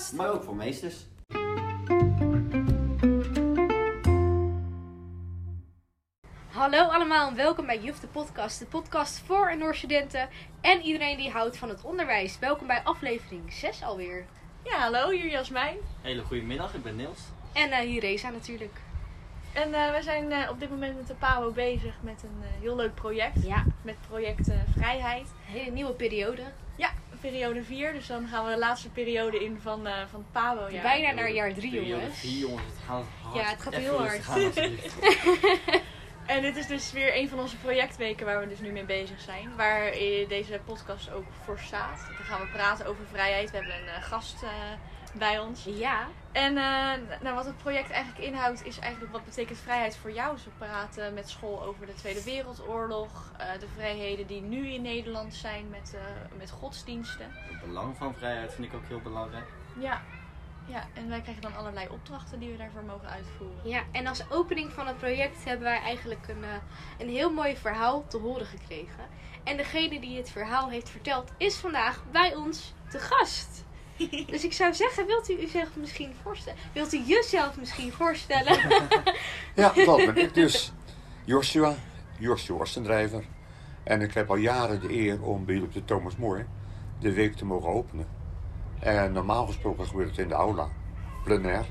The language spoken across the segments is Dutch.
podcast. Maar ook voor meesters. Hallo allemaal en welkom bij Juf de podcast. De podcast voor en door studenten en iedereen die houdt van het onderwijs. Welkom bij aflevering 6 alweer. Ja, hallo, hier Jasmijn. Hele goede middag, ik ben Niels. En eh hier Reza natuurlijk. En eh, we zijn eh, op dit moment met de PABO bezig met een heel leuk project. Ja, Met project Vrijheid. een hele nieuwe periode. Periode 4. Dus dan gaan we de laatste periode in van, eh van het PABO. Ja. Bijna naar jaar 3 Periode jongens. vier, jongens. Het gaat hard. Ja, het gaat Even heel hard. En dit is dus weer een van onze projectweken waar we dus nu mee bezig zijn. Waar deze podcast ook voor staat. Dan gaan we praten over vrijheid. We hebben een eh, gast eh, bij ons. Ja, En eh, nou, wat het project eigenlijk inhoudt is eigenlijk wat betekent vrijheid voor jou. We praten met school over de Tweede Wereldoorlog. eh, de vrijheden die nu in Nederland zijn met, eh, met godsdiensten. Het belang van vrijheid vind ik ook heel belangrijk. Ja. ja, en wij krijgen dan allerlei opdrachten die we daarvoor mogen uitvoeren. ja, en als opening van het project hebben wij eigenlijk een, een heel mooi verhaal te horen gekregen. En degene die het verhaal heeft verteld is vandaag bij ons te gast. Dus ik zou zeggen, wilt u uzelf misschien voorstellen? Wilt u jezelf misschien voorstellen? Ja, dat ben ik dus. Joshua, Joshua Oostendrijver. En ik heb al jaren de eer om bij op de Thomas More de week te mogen openen. En normaal gesproken gebeurt het in de aula, plenair.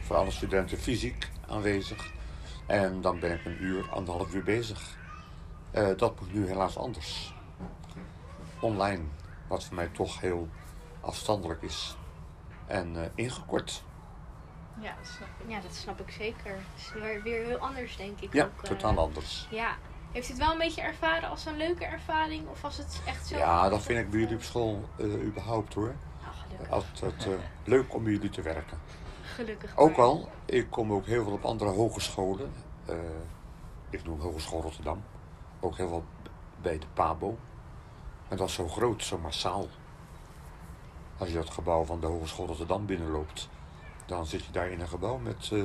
Voor alle studenten fysiek aanwezig. En dan ben ik een uur, anderhalf uur bezig. Eh, dat moet nu helaas anders. Online, wat voor mij toch heel afstandelijk is. En eh, ingekort. Ja, dat snap ik. Ja, dat snap ik zeker. Het is weer, weer heel anders, denk ik. Ja, ook, eh. totaal anders. Ja. Heeft u het wel een beetje ervaren als een leuke ervaring? Of was het echt zo? Ja, dat vind ik bij jullie op school eh, überhaupt hoor. Gelukkig. Altijd leuk om bij jullie te werken. gelukkig Ook maar. al, ik kom ook heel veel op andere hogescholen. Ik noem Hogeschool Rotterdam. Ook heel veel bij de PABO. En dat is zo groot, zo massaal. Als je het gebouw van de Hogeschool Rotterdam binnenloopt, dan zit je daar in een gebouw met eh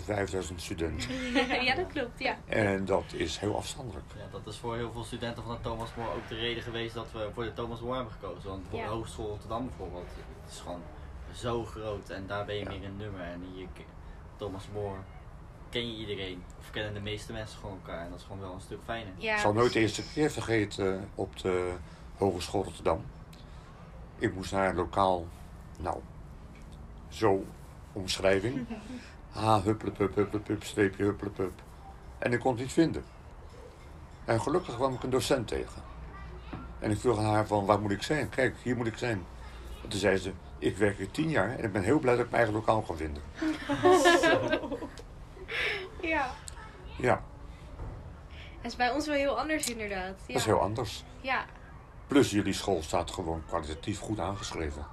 4.000, 5.000 studenten. ja, dat klopt, ja. En dat is heel afstandelijk. Ja, dat is voor heel veel studenten van de Thomas More ook de reden geweest dat we voor de Thomas More hebben gekozen. Want voor Ja. de Hogeschool Rotterdam bijvoorbeeld, het is gewoon zo groot en daar ben je Ja. meer een nummer. En hier, Thomas More, ken je iedereen, of kennen de meeste mensen gewoon elkaar. En dat is gewoon wel een stuk fijner. ja Ik zal nooit de precies. eerste keer vergeten op de Hogeschool Rotterdam. Ik moest naar een lokaal, nou, zo, omschrijving. Ha, hupplepup, hupplepup, streepje, hupplepup. En ik kon het niet vinden. En gelukkig kwam ik een docent tegen. En ik vroeg aan haar van, waar moet ik zijn? Kijk, hier moet ik zijn. En toen zei ze, ik werk hier tien jaar en ik ben heel blij dat ik mijn eigen lokaal kan vinden. Ja. Ja, Het is bij ons wel heel anders inderdaad. Ja. dat is heel anders. Ja, Plus jullie school staat gewoon kwalitatief goed aangeschreven.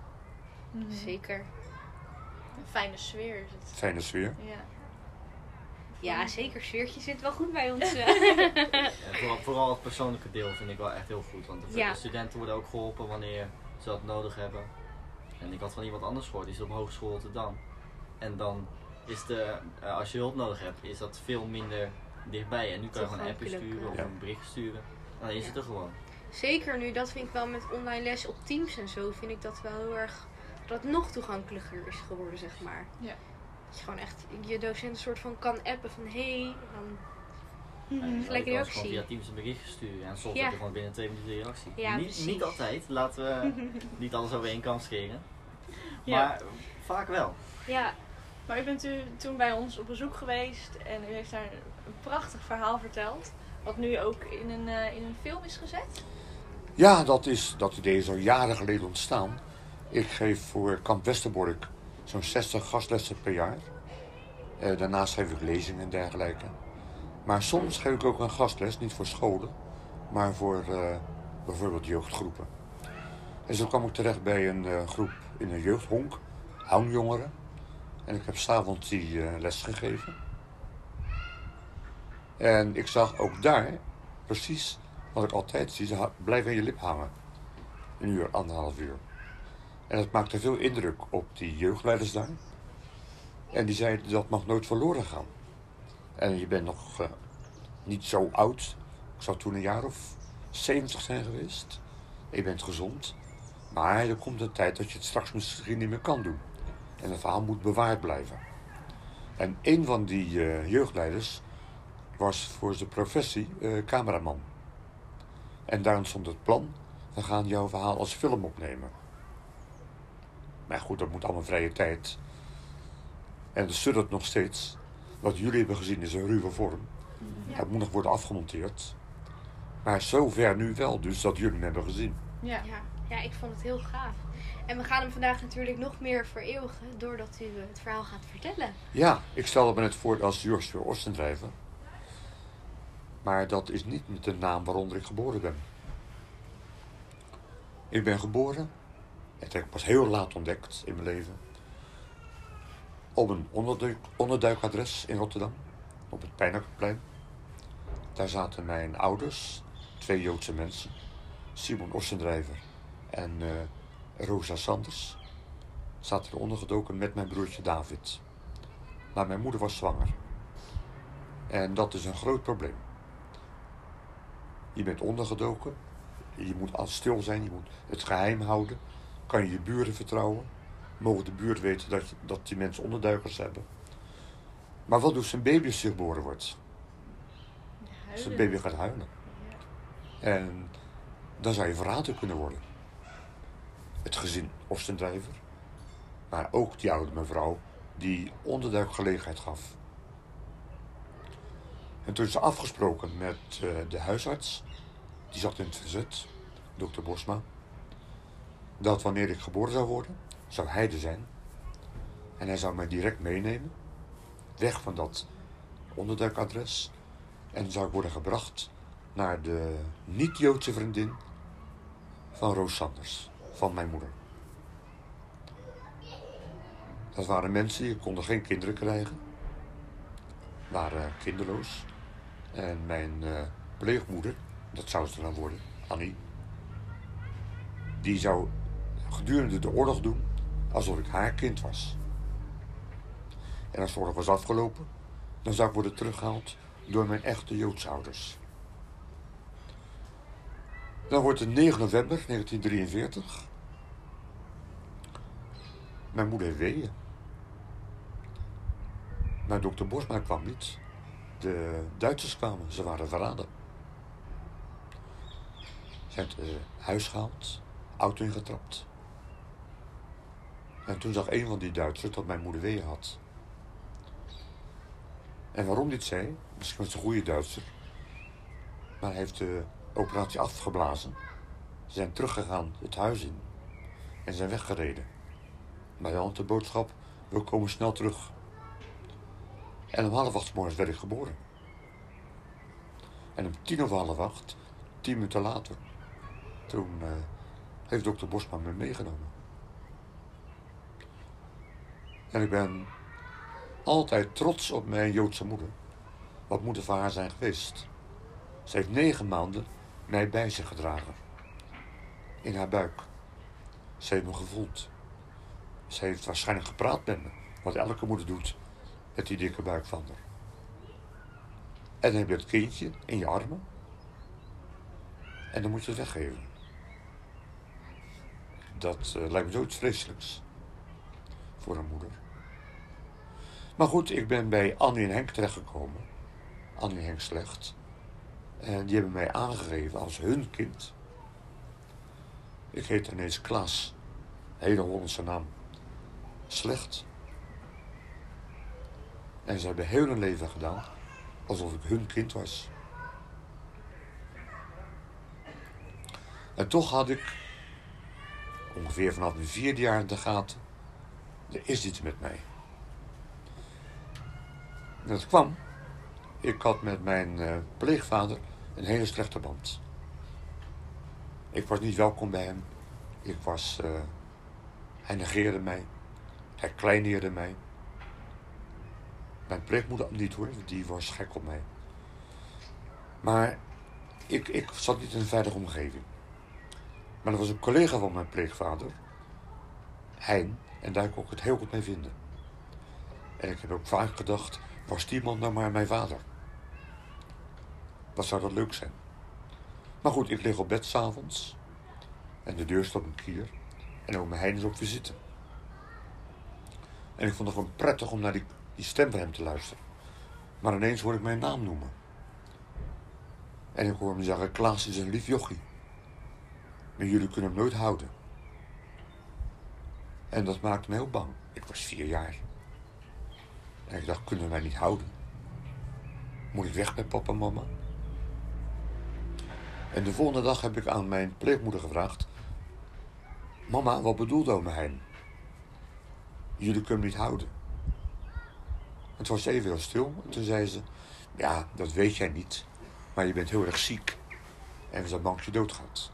zeker. Een fijne sfeer is het. Fijne sfeer. Ja. Ja, zeker. Sfeertje zit wel goed bij ons. eh. Ja, vooral, vooral het persoonlijke deel vind ik wel echt heel goed. Want de, Ja. studenten worden ook geholpen wanneer ze dat nodig hebben. En ik had van iemand anders gehoord, die zit op Hogeschool Rotterdam. En dan is de, eh, als je hulp nodig hebt, is dat veel minder dichtbij. En nu kan je gewoon een appje sturen of ja. een bericht sturen. En dan is het er gewoon. Zeker nu, dat vind ik wel met online les op Teams en zo, vind ik dat wel heel erg, dat het nog toegankelijker is geworden, zeg maar. Ja. Dat je gewoon echt je docent een soort van kan appen van, hé, hey, dan En je Gelijk kan reactie. gewoon via Teams een bericht sturen. En soms Ja. heb je gewoon binnen twee minuten reactie. Ja, niet, precies. niet altijd, laten we niet alles over één kam scheren. Ja. Maar vaak wel. ja, Maar u bent u toen bij ons op bezoek geweest en u heeft daar een prachtig verhaal verteld. Wat nu ook in een, eh, in een film is gezet. Ja, dat, is, dat idee is al jaren geleden ontstaan. Ik geef voor Kamp Westerbork zo'n 60 gastlessen per jaar. Eh, daarnaast geef ik lezingen en dergelijke. Maar soms geef ik ook een gastles, niet voor scholen, maar voor eh, bijvoorbeeld jeugdgroepen. En zo kwam ik terecht bij een eh, groep in een jeugdhonk, hangjongeren. En ik heb s'avonds die les gegeven. En ik zag ook daar precies wat ik altijd zie. Ze blijven aan je lip hangen. Een uur, anderhalf uur. En dat maakte veel indruk op die jeugdleiders daar. En die zeiden dat mag nooit verloren gaan. En je bent nog eh, niet zo oud. Ik zou toen een jaar of 70 zijn geweest. Je bent gezond. Maar er komt een tijd dat je het straks misschien niet meer kan doen. En het verhaal moet bewaard blijven. En een van die eh, jeugdleiders was voor zijn professie eh, cameraman. En daar ontstond het plan, we gaan jouw verhaal als film opnemen. Maar goed, dat moet allemaal vrije tijd. En dat suddert nog steeds. Wat jullie hebben gezien is een ruwe vorm. Ja. Het moet nog worden afgemonteerd. Maar zover nu wel, dus dat jullie hem hebben gezien. Ja. Ja, ja, ik vond het heel gaaf. En we gaan hem vandaag natuurlijk nog meer vereeuwigen doordat u het verhaal gaat vertellen. Ja, ik stelde me net voor als Joshua Ostendrijver. Maar dat is niet de naam waaronder ik geboren ben. Ik ben geboren, het heb ik pas heel laat ontdekt in mijn leven, op een onderduik, onderduikadres in Rotterdam, op het Pijnakkerplein. Daar zaten mijn ouders, twee Joodse mensen, Simon Ostendrijver en eh, Rosa Sanders, zaten er ondergedoken met mijn broertje David. Maar mijn moeder was zwanger. En dat is een groot probleem. Je bent ondergedoken. Je moet al stil zijn. Je moet het geheim houden. Kan je je buren vertrouwen. Mogen de buurt weten dat, dat die mensen onderduikers hebben. Maar wat doet zijn baby als hij geboren wordt? Zijn baby gaat huilen. En dan zou je verraden kunnen worden. Het gezin Ostendrijver. Maar ook die oude mevrouw die onderduikgelegenheid gaf. En toen is ze afgesproken met eh, de huisarts, die zat in het verzet, dokter Bosma, dat wanneer ik geboren zou worden, zou hij er zijn. En hij zou mij direct meenemen, weg van dat onderduikadres, en zou ik worden gebracht naar de niet-Joodse vriendin van Roos Sanders, van mijn moeder. Dat waren mensen die konden geen kinderen krijgen. Waren kinderloos. En mijn eh, pleegmoeder, dat zou ze dan worden, Annie. Die zou gedurende de oorlog doen alsof ik haar kind was. En als de oorlog was afgelopen, dan zou ik worden teruggehaald door mijn echte Joodse ouders. Dan wordt het 9 november 1943. Mijn moeder heeft weeën. Maar dokter Bosma kwam niet. De Duitsers kwamen, ze waren verraden. Ze heeft het huis gehaald, auto ingetrapt. En toen zag een van die Duitsers dat mijn moeder weeën had. En waarom dit zei, misschien was het een goede Duitser. Maar hij heeft de operatie afgeblazen. Ze zijn teruggegaan het huis in. En zijn weggereden. Maar dan had de boodschap, we komen snel terug. En om half acht morgens werd ik geboren. En om tien over half acht, tien minuten later, toen eh, heeft dokter Bosma me meegenomen. En ik ben altijd trots op mijn Joodse moeder. Wat moet er van haar zijn geweest? Ze heeft negen maanden mij bij zich gedragen. In haar buik. Ze heeft me gevoeld. Ze heeft waarschijnlijk gepraat met me. Wat elke moeder doet met die dikke buik van haar. En heb je het kindje in je armen. En dan moet je het weggeven. Dat eh, lijkt me zoiets vreselijks. Voor een moeder. Maar goed, ik ben bij Annie en Henk terechtgekomen. Annie en Henk Slecht. En die hebben mij aangegeven als hun kind. Ik heet ineens Klaas. Hele Hollandse naam. Slecht. En ze hebben heel hun leven gedaan alsof ik hun kind was. En toch had ik ongeveer vanaf mijn vierde jaar in de gaten. Er is iets met mij. En dat kwam. Ik had met mijn eh, pleegvader een hele slechte band. Ik was niet welkom bij hem. Ik was. eh, hij negeerde mij. Hij kleineerde mij. Mijn pleegmoeder niet hoor, die was gek op mij. Maar ik, ik zat niet in een veilige omgeving. Maar er was een collega van mijn pleegvader, Hein, en daar kon ik het heel goed mee vinden. En ik heb ook vaak gedacht, was die man nou maar mijn vader? Wat zou dat leuk zijn? Maar goed, ik lig op bed s'avonds en de deur staat een kier. En ook mijn Hein is op visite. En ik vond het gewoon prettig om naar die, die stem van hem te luisteren. Maar ineens hoor ik mijn naam noemen. En ik hoor hem zeggen, Klaas is een lief jochie. Maar jullie kunnen hem nooit houden. En dat maakte me heel bang. Ik was vier jaar. En ik dacht, kunnen wij niet houden? Moet ik weg bij papa en mama? En de volgende dag heb ik aan mijn pleegmoeder gevraagd... Mama, wat bedoelt oma Hein? Jullie kunnen hem niet houden. Het was even heel stil. En toen zei ze... Ja, dat weet jij niet. Maar je bent heel erg ziek. En we zijn bang dat je doodgaat.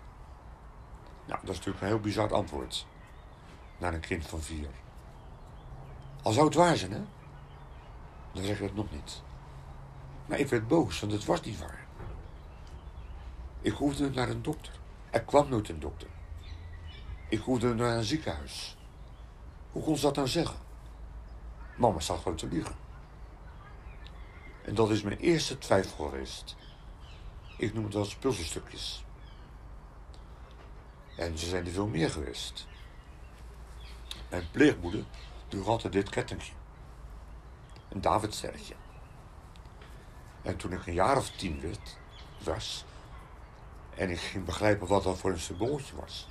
Nou, dat is natuurlijk een heel bizar antwoord. Naar een kind van vier. Al zou het waar zijn, hè? Dan zeg ik het nog niet. Maar ik werd boos, want het was niet waar. Ik hoefde naar een dokter. Er kwam nooit een dokter. Ik hoefde naar een ziekenhuis. Hoe kon ze dat nou zeggen? Mama zat gewoon te liegen. En dat is mijn eerste twijfel geweest. Ik noem het eens puzzelstukjes. En ze zijn er veel meer geweest. Mijn pleegmoeder droeg dit kettingje. Een Davidsterretje. En toen ik een jaar of tien werd, was... en ik ging begrijpen wat dat voor een symbooltje was...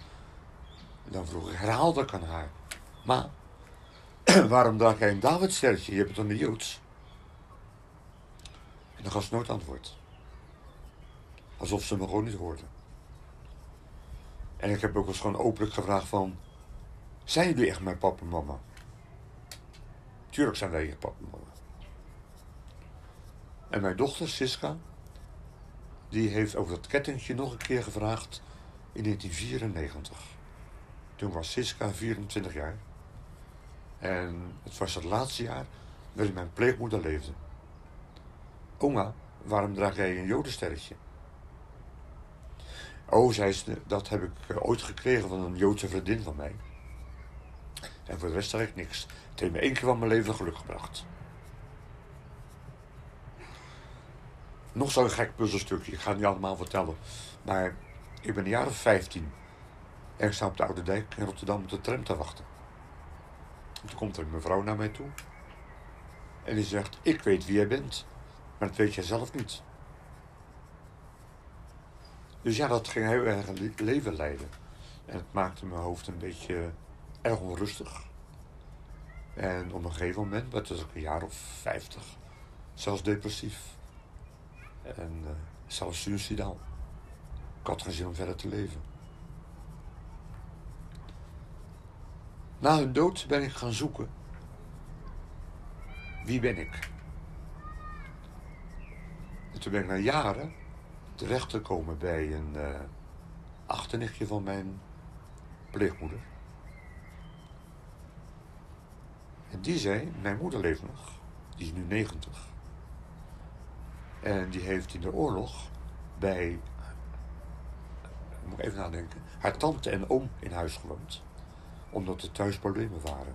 dan vroeg ik herhaaldelijk aan haar... Ma, waarom draag jij een Davidsterretje? Je het dan de Joods? En dan gaf nooit antwoord. Alsof ze me gewoon niet hoorden. En ik heb ook eens gewoon openlijk gevraagd van... Zijn jullie echt mijn papa en mama? Tuurlijk zijn wij je papa en mama. En mijn dochter, Siska... die heeft over dat kettingje nog een keer gevraagd... in 1994. Toen was Siska 24 jaar. En het was het laatste jaar waarin mijn pleegmoeder leefde. Oma, waarom draag jij een jodensterretje? Oh, zei ze, dat heb ik eh, ooit gekregen van een Joodse vriendin van mij. En voor de rest ik niks. Het heeft me één keer van mijn leven geluk gebracht. Nog zo'n gek puzzelstukje, ik ga het niet allemaal vertellen. Maar ik ben een jaar of 15. En ik sta op de Oude Dijk in Rotterdam op de tram te wachten. En toen komt er een mevrouw naar mij toe. En die zegt, ik weet wie jij bent. Maar dat weet jij zelf niet. Dus ja, dat ging heel erg leven leiden. En het maakte mijn hoofd een beetje erg onrustig. En op een gegeven moment werd ik een jaar of vijftig. Zelfs depressief. En uh, zelfs suicidaal. Ik had geen zin om verder te leven. Na hun dood ben ik gaan zoeken. Wie ben ik? En toen ben ik na jaren terecht gekomen bij een uh, achternichtje van mijn pleegmoeder. En die zei, mijn moeder leeft nog. Die is nu 90. En die heeft in de oorlog bij, moet ik even nadenken, haar tante en oom in huis gewoond. Omdat er thuis problemen waren.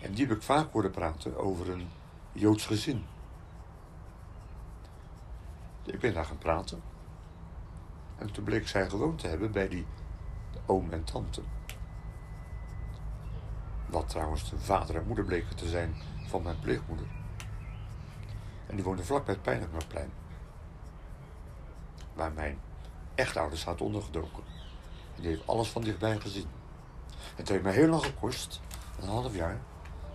En die heb ik vaak horen praten over een Joods gezin. Ik ben daar gaan praten. En toen bleek zij gewoond te hebben bij die oom en tante. Wat trouwens de vader en moeder bleken te zijn van mijn pleegmoeder. En die woonde vlakbij het Pijnigmerplein. Waar mijn echtouders zaten ondergedoken. En die heeft alles van dichtbij gezien. Het heeft mij heel lang gekost, een half jaar,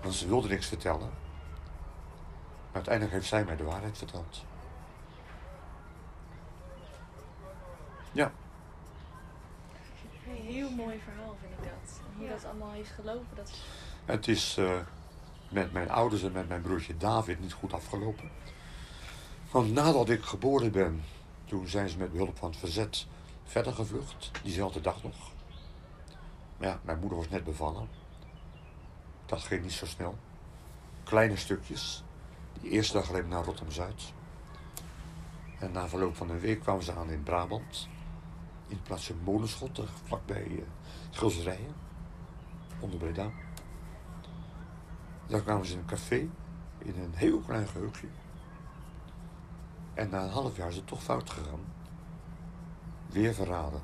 want ze wilde niks vertellen. Maar uiteindelijk heeft zij mij de waarheid verteld. Ja. Een heel mooi verhaal vind ik dat. Hoe Ja. dat allemaal heeft gelopen. Dat is... Het is eh, met mijn ouders en met mijn broertje David niet goed afgelopen. Want nadat ik geboren ben, toen zijn ze met behulp van het verzet verder gevlucht. Diezelfde dag nog. Maar ja, mijn moeder was net bevallen. Dat ging niet zo snel. Kleine stukjes. Die eerste dag alleen naar Rotterdam-Zuid. En na verloop van een week kwamen ze aan in Brabant. In het plaatsje Molenschot, eh, vlakbij uh. Onder Breda. Daar kwamen ze in een café. In een heel klein geheugje. En na een half jaar is het toch fout gegaan. Weer verraden.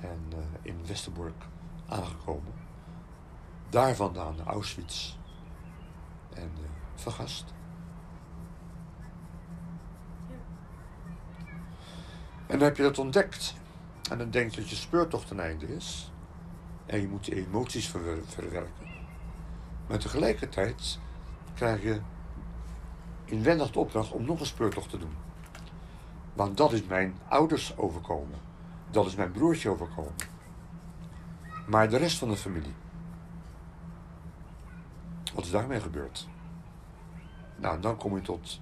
en eh, in Westerbork aangekomen. Daar vandaan naar Auschwitz en vergast. En dan heb je dat ontdekt. En dan denk je dat je speurtocht ten einde is. En je moet je emoties verwer- verwerken. Maar tegelijkertijd krijg je inwendig de opdracht om nog een speurtocht te doen. Want dat is mijn ouders overkomen. Dat is mijn broertje overkomen. Maar de rest van de familie. Wat is daarmee gebeurd? Nou, dan kom je tot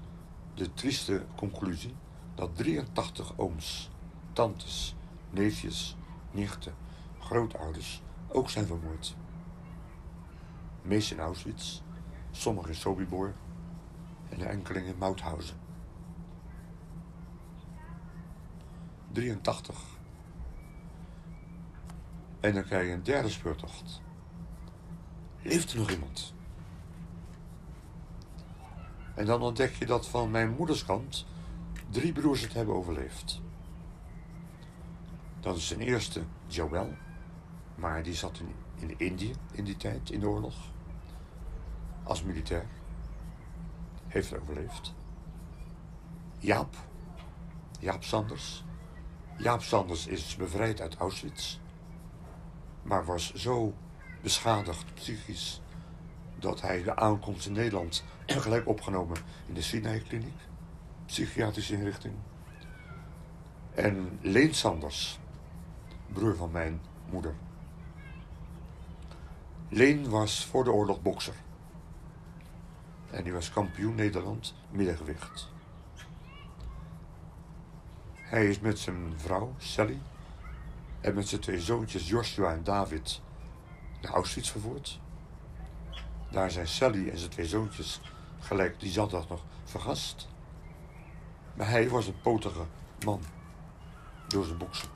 de trieste conclusie dat 83 ooms, tantes, neefjes, nichten, grootouders ook zijn vermoord. Meest in Auschwitz, sommigen in Sobibor en een enkeling in Mauthausen. 83. En dan krijg je een derde speurtocht. Leeft er nog iemand? En dan ontdek je dat van mijn moeders kant drie broers het hebben overleefd. Dat is ten eerste Joël, maar die zat in, in Indië in die tijd, in de oorlog. Als militair. Heeft overleefd. Jaap, Jaap Sanders. Jaap Sanders is bevrijd uit Auschwitz, maar was zo beschadigd psychisch dat hij de aankomst in Nederland gelijk opgenomen in de Sinai-kliniek, psychiatrische inrichting. En Leen Sanders, broer van mijn moeder. Leen was voor de oorlog bokser. En die was kampioen Nederland middengewicht. Hij is met zijn vrouw, Sally, en met zijn twee zoontjes, Joshua en David, naar Auschwitz vervoerd. Daar zijn Sally en zijn twee zoontjes gelijk die zondag nog vergast. Maar hij was een potige man door zijn boksen.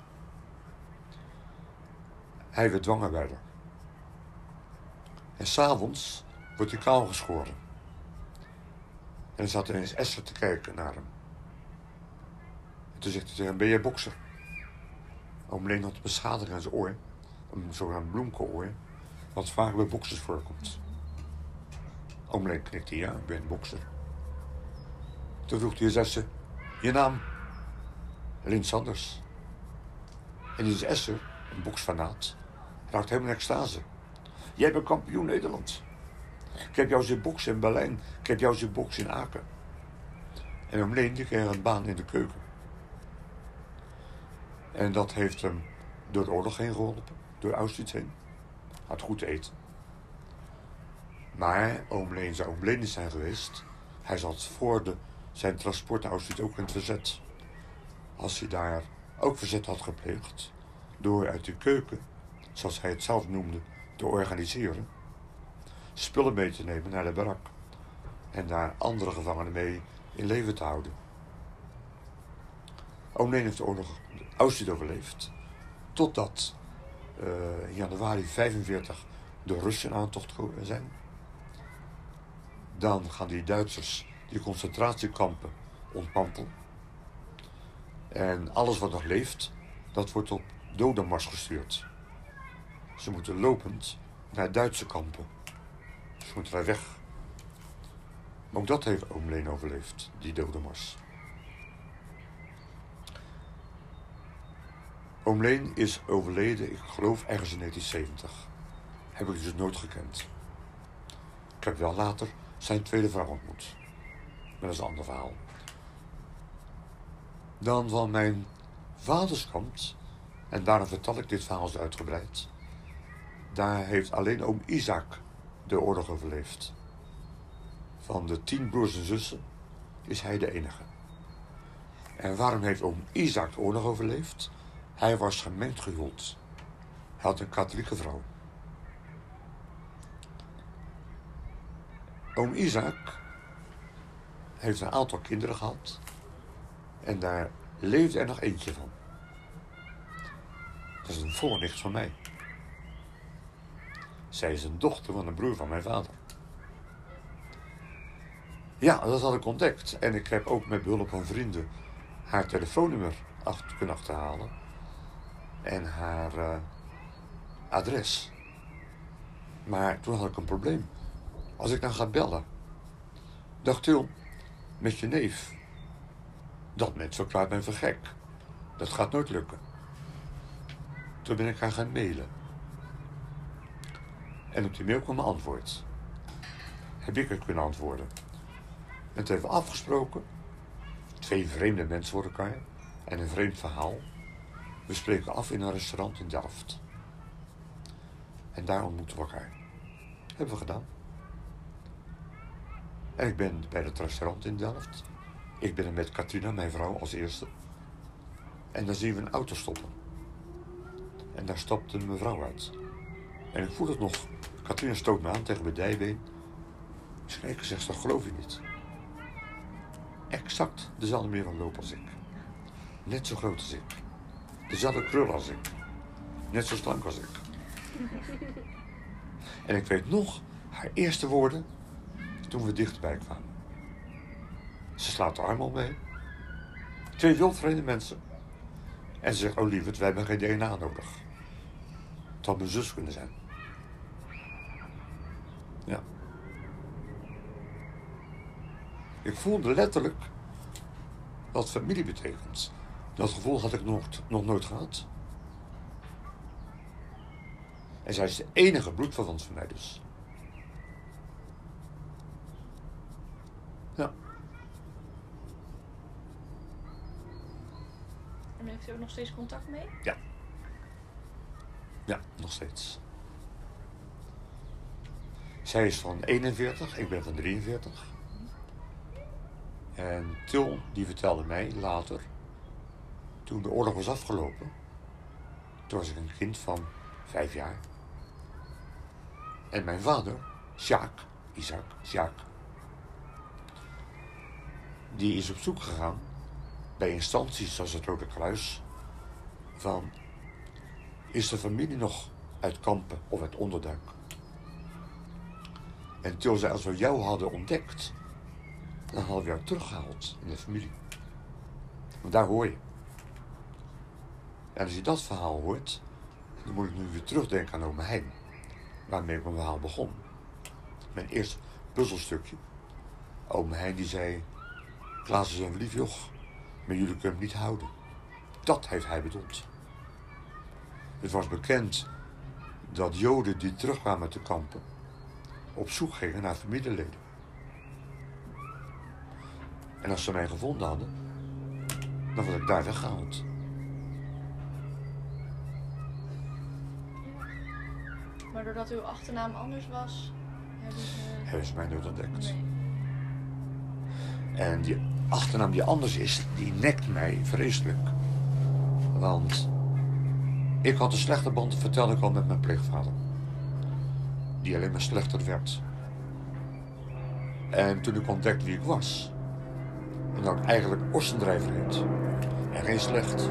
Hij werd dwangenwijder. En s'avonds wordt hij kaal geschoren. En dan zat er eens Esther te kijken naar hem. En toen zegt hij tegen hem, ben jij bokser? Oom Leen had beschadiging aan zijn oor. Een zogenaamd bloemkenoor. Wat vaak bij boksers voorkomt. Oom Leen knikte, ja, ik ben bokser. Toen vroeg hij ze, je naam? Lin Sanders. En die is Esther, een boksfanaat, raakt helemaal in extase. Jij bent kampioen Nederland. Ik heb jou zien boksen in Berlijn. Ik heb jou zien boksen in Aken. En oom Leen die kreeg een baan in de keuken. En dat heeft hem door de oorlog heen geholpen. Door Auschwitz heen. Had goed te eten. Maar oom Leen zou oom Leen zijn geweest. Hij zat voor de, zijn transport naar Auschwitz ook in het verzet. Als hij daar ook verzet had gepleegd. Door uit de keuken, zoals hij het zelf noemde, te organiseren. Spullen mee te nemen naar de barak. En daar andere gevangenen mee in leven te houden. Oom Leen heeft de oorlog Auschwitz overleefd. Totdat eh, in januari 45 de Russen aan tocht zijn. Dan gaan die Duitsers die concentratiekampen ontmantelen. En alles wat nog leeft, dat wordt op dodenmars gestuurd. Ze moeten lopend naar Duitse kampen. Ze moeten daar weg. Maar ook dat heeft oom Leen overleefd, die dodenmars. Oom Leen is overleden, ik geloof ergens in 1970. Heb ik dus nooit gekend. Ik heb wel later zijn tweede vrouw ontmoet. Maar dat is een ander verhaal. Dan van mijn vaderskant, en daarom vertel ik dit verhaal zo uitgebreid. Daar heeft alleen oom Isaac de oorlog overleefd. Van de tien broers en zussen is hij de enige. En waarom heeft oom Isaac de oorlog overleefd? Hij was gemengd gehuwd. Hij had een katholieke vrouw. Oom Isaac heeft een aantal kinderen gehad. En daar leefde er nog eentje van. Dat is een voornicht van mij. Zij is een dochter van een broer van mijn vader. Ja, dat had ik ontdekt. En ik heb ook met behulp van vrienden haar telefoonnummer achter, kunnen achterhalen. en haar eh, adres. Maar toen had ik een probleem. Als ik dan ga bellen, dacht Til, met je neef. Dat mens verklaart mij voor gek. Dat gaat nooit lukken. Toen ben ik haar gaan mailen. En op die mail kwam een antwoord. Heb ik het kunnen antwoorden. En toen hebben we afgesproken. Twee vreemde mensen voor elkaar. En een vreemd verhaal. We spreken af in een restaurant in Delft. En daar ontmoeten we elkaar. Hebben we gedaan. Ik ben bij het restaurant in Delft. Ik ben er met Katrina, mijn vrouw, als eerste. En dan zien we een auto stoppen. En daar stapt een mevrouw uit. En ik voel het nog. Katrina stoot me aan tegen mijn dijbeen. Ze kijkt en zegt, dat geloof je niet. Exact dezelfde meer loop als ik. Net zo groot als ik. Dezelfde krul als ik. Net zo slank als ik. En ik weet nog haar eerste woorden toen we dichterbij kwamen. Ze slaat de arm om me heen. Twee wildvreemde mensen. En ze zegt, oh lieverd, wij hebben geen DNA nodig. Het had mijn zus kunnen zijn. Ja. Ik voelde letterlijk wat familie betekent. Dat gevoel had ik nog, nog nooit gehad. En zij is de enige bloedverwant van mij dus. En heeft u ook nog steeds contact mee? Ja, nog steeds. Zij is van 41, ik ben van 43. En Til, die vertelde mij later, toen de oorlog was afgelopen, toen was ik een kind van vijf jaar. En mijn vader, Sjaak, Isaac, Sjaak, die is op zoek gegaan bij instanties zoals het Rode Kruis van is de familie nog uit kampen of uit onderduik. En Til zei, als we jou hadden ontdekt, dan hadden we jou teruggehaald in de familie. Want daar hoor je. En als je dat verhaal hoort, dan moet ik nu weer terugdenken aan Ome Hein. Waarmee mijn verhaal begon. Mijn eerste puzzelstukje. Ome Hein die zei, Klaas is een lief joch, maar jullie kunnen hem niet houden. Dat heeft hij bedoeld. Het was bekend dat Joden die terugkwamen de kampen op zoek gingen naar familieleden. En als ze mij gevonden hadden, dan was ik daar weggehaald. Maar doordat uw achternaam anders was, hebben ze... Hebben ze mij nooit ontdekt. Nee. En die achternaam die anders is, die nekt mij vreselijk. Want ik had een slechte band, vertelde ik al, met mijn pleegvader. Die alleen maar slechter werd. En toen ik ontdekte wie ik was, en dat ik eigenlijk Ossendrijver heet, en geen slecht.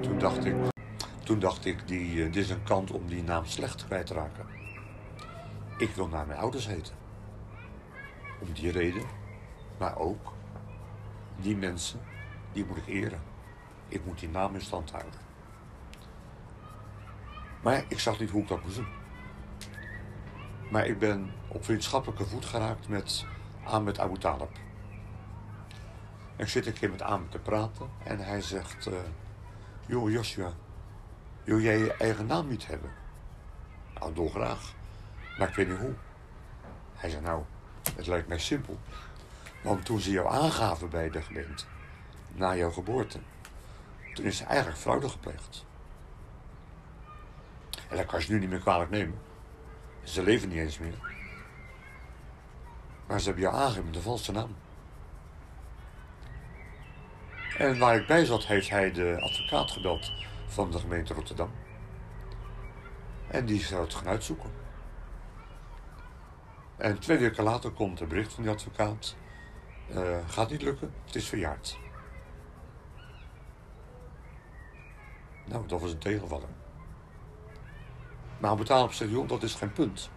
Toen dacht ik, toen dacht ik die, eh, dit is een kant om die naam slecht kwijt te raken. Ik wil naar mijn ouders heten. Om die reden, maar ook die mensen, die moet ik eren. Ik moet die naam in stand houden. Maar ik zag niet hoe ik dat moest doen. Maar ik ben op vriendschappelijke voet geraakt met Ahmed Abu Talib. Ik zit een keer met Ahmed te praten en hij zegt... eh joh Joshua, wil jij je eigen naam niet hebben? Nou, dolgraag. Maar ik weet niet hoe. Hij zei, nou, het lijkt mij simpel. Want toen ze jou aangaven bij de gemeente, na jouw geboorte, toen is er eigenlijk fraude gepleegd. En dat kan je nu niet meer kwalijk nemen. Ze leven niet eens meer. Maar ze hebben jou aangegeven met een valse naam. En waar ik bij zat, heeft hij de advocaat gebeld van de gemeente Rotterdam. En die zou het gaan uitzoeken. En twee weken later komt een bericht van die advocaat. Eh, gaat niet lukken, het is verjaard. Nou, dat was een tegenvaller. Maar Abu Talib zegt, joh, dat is geen punt.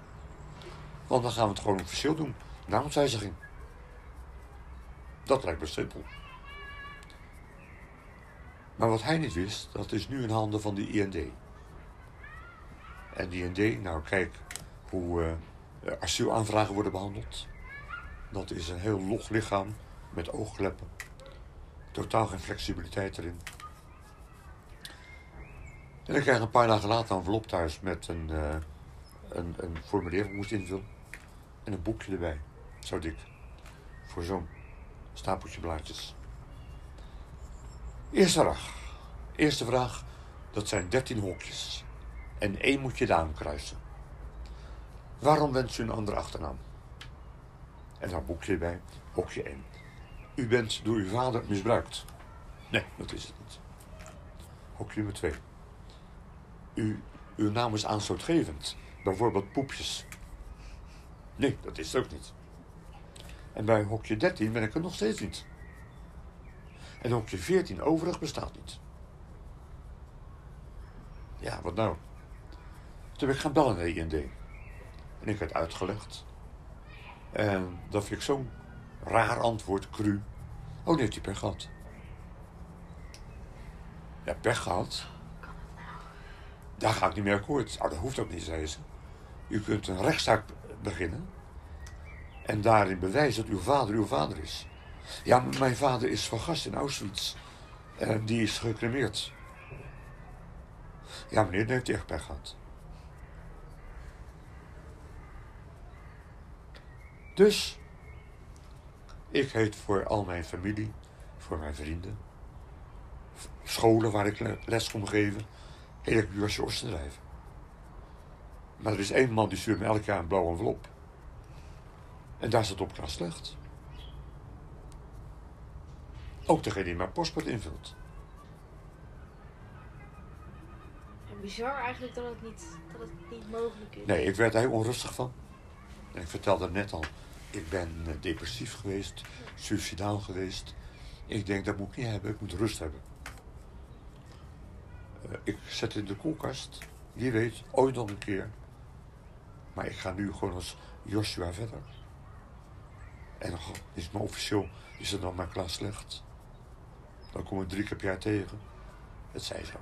Want dan gaan we het gewoon officieel doen. Naamswijziging. Dat lijkt me simpel. Maar wat hij niet wist, dat is nu in handen van de IND. En die IND, nou kijk hoe eh, asielaanvragen worden behandeld. Dat is een heel log lichaam met oogkleppen. Totaal geen flexibiliteit erin. En ik krijg een paar dagen later een envelop thuis met een, eh, een, een formulier dat ik moest invullen. En een boekje erbij. Zo dik. Voor zo'n stapeltje blaadjes. Eerste vraag. Eerste vraag. Dat zijn 13 hokjes. En één moet je naam kruisen. Waarom wens u een andere achternaam? En daar boekje erbij. Hokje 1. U bent door uw vader misbruikt. Nee, dat is het niet. Hokje nummer 2. U, uw naam is aanstootgevend. Bijvoorbeeld poepjes. Nee, dat is het ook niet. En bij hokje 13 ben ik er nog steeds niet. En hokje 14 overig bestaat niet. Ja, wat nou? Toen ben ik gaan bellen naar IND. En ik werd uitgelegd. En dat vind ik zo'n raar antwoord, cru. Oh, nee, heeft hij pech gehad. Ja, pech gehad. Daar ga ik niet meer akkoord. Oh, dat hoeft ook niet, zei ze. U kunt een rechtszaak beginnen. En daarin bewijzen dat uw vader uw vader is. Ja, mijn vader is vergast in Auschwitz. En die is gecremeerd. Ja, meneer, dan heeft hij echt pech gehad. Dus, ik heet voor al mijn familie, voor mijn vrienden, scholen waar ik le- les kon geven, heet ik Oostendrijven. Maar er is één man die stuurt me elk jaar een blauwe envelop. En daar staat op klas slecht. Ook degene die mijn paspoort invult. En bizar eigenlijk dat het niet, dat het niet mogelijk is. Nee, ik werd er heel onrustig van. En ik vertelde het net al. Ik ben eh, depressief geweest, suicidaal geweest. Ik denk, dat moet ik niet hebben, ik moet rust hebben. Eh, ik zet in de koelkast. Wie weet, ooit nog een keer. Maar ik ga nu gewoon als Joshua verder. En dan is me officieel, is het dan maar klaar slecht. Dan kom ik drie keer per jaar tegen. Het zij zo.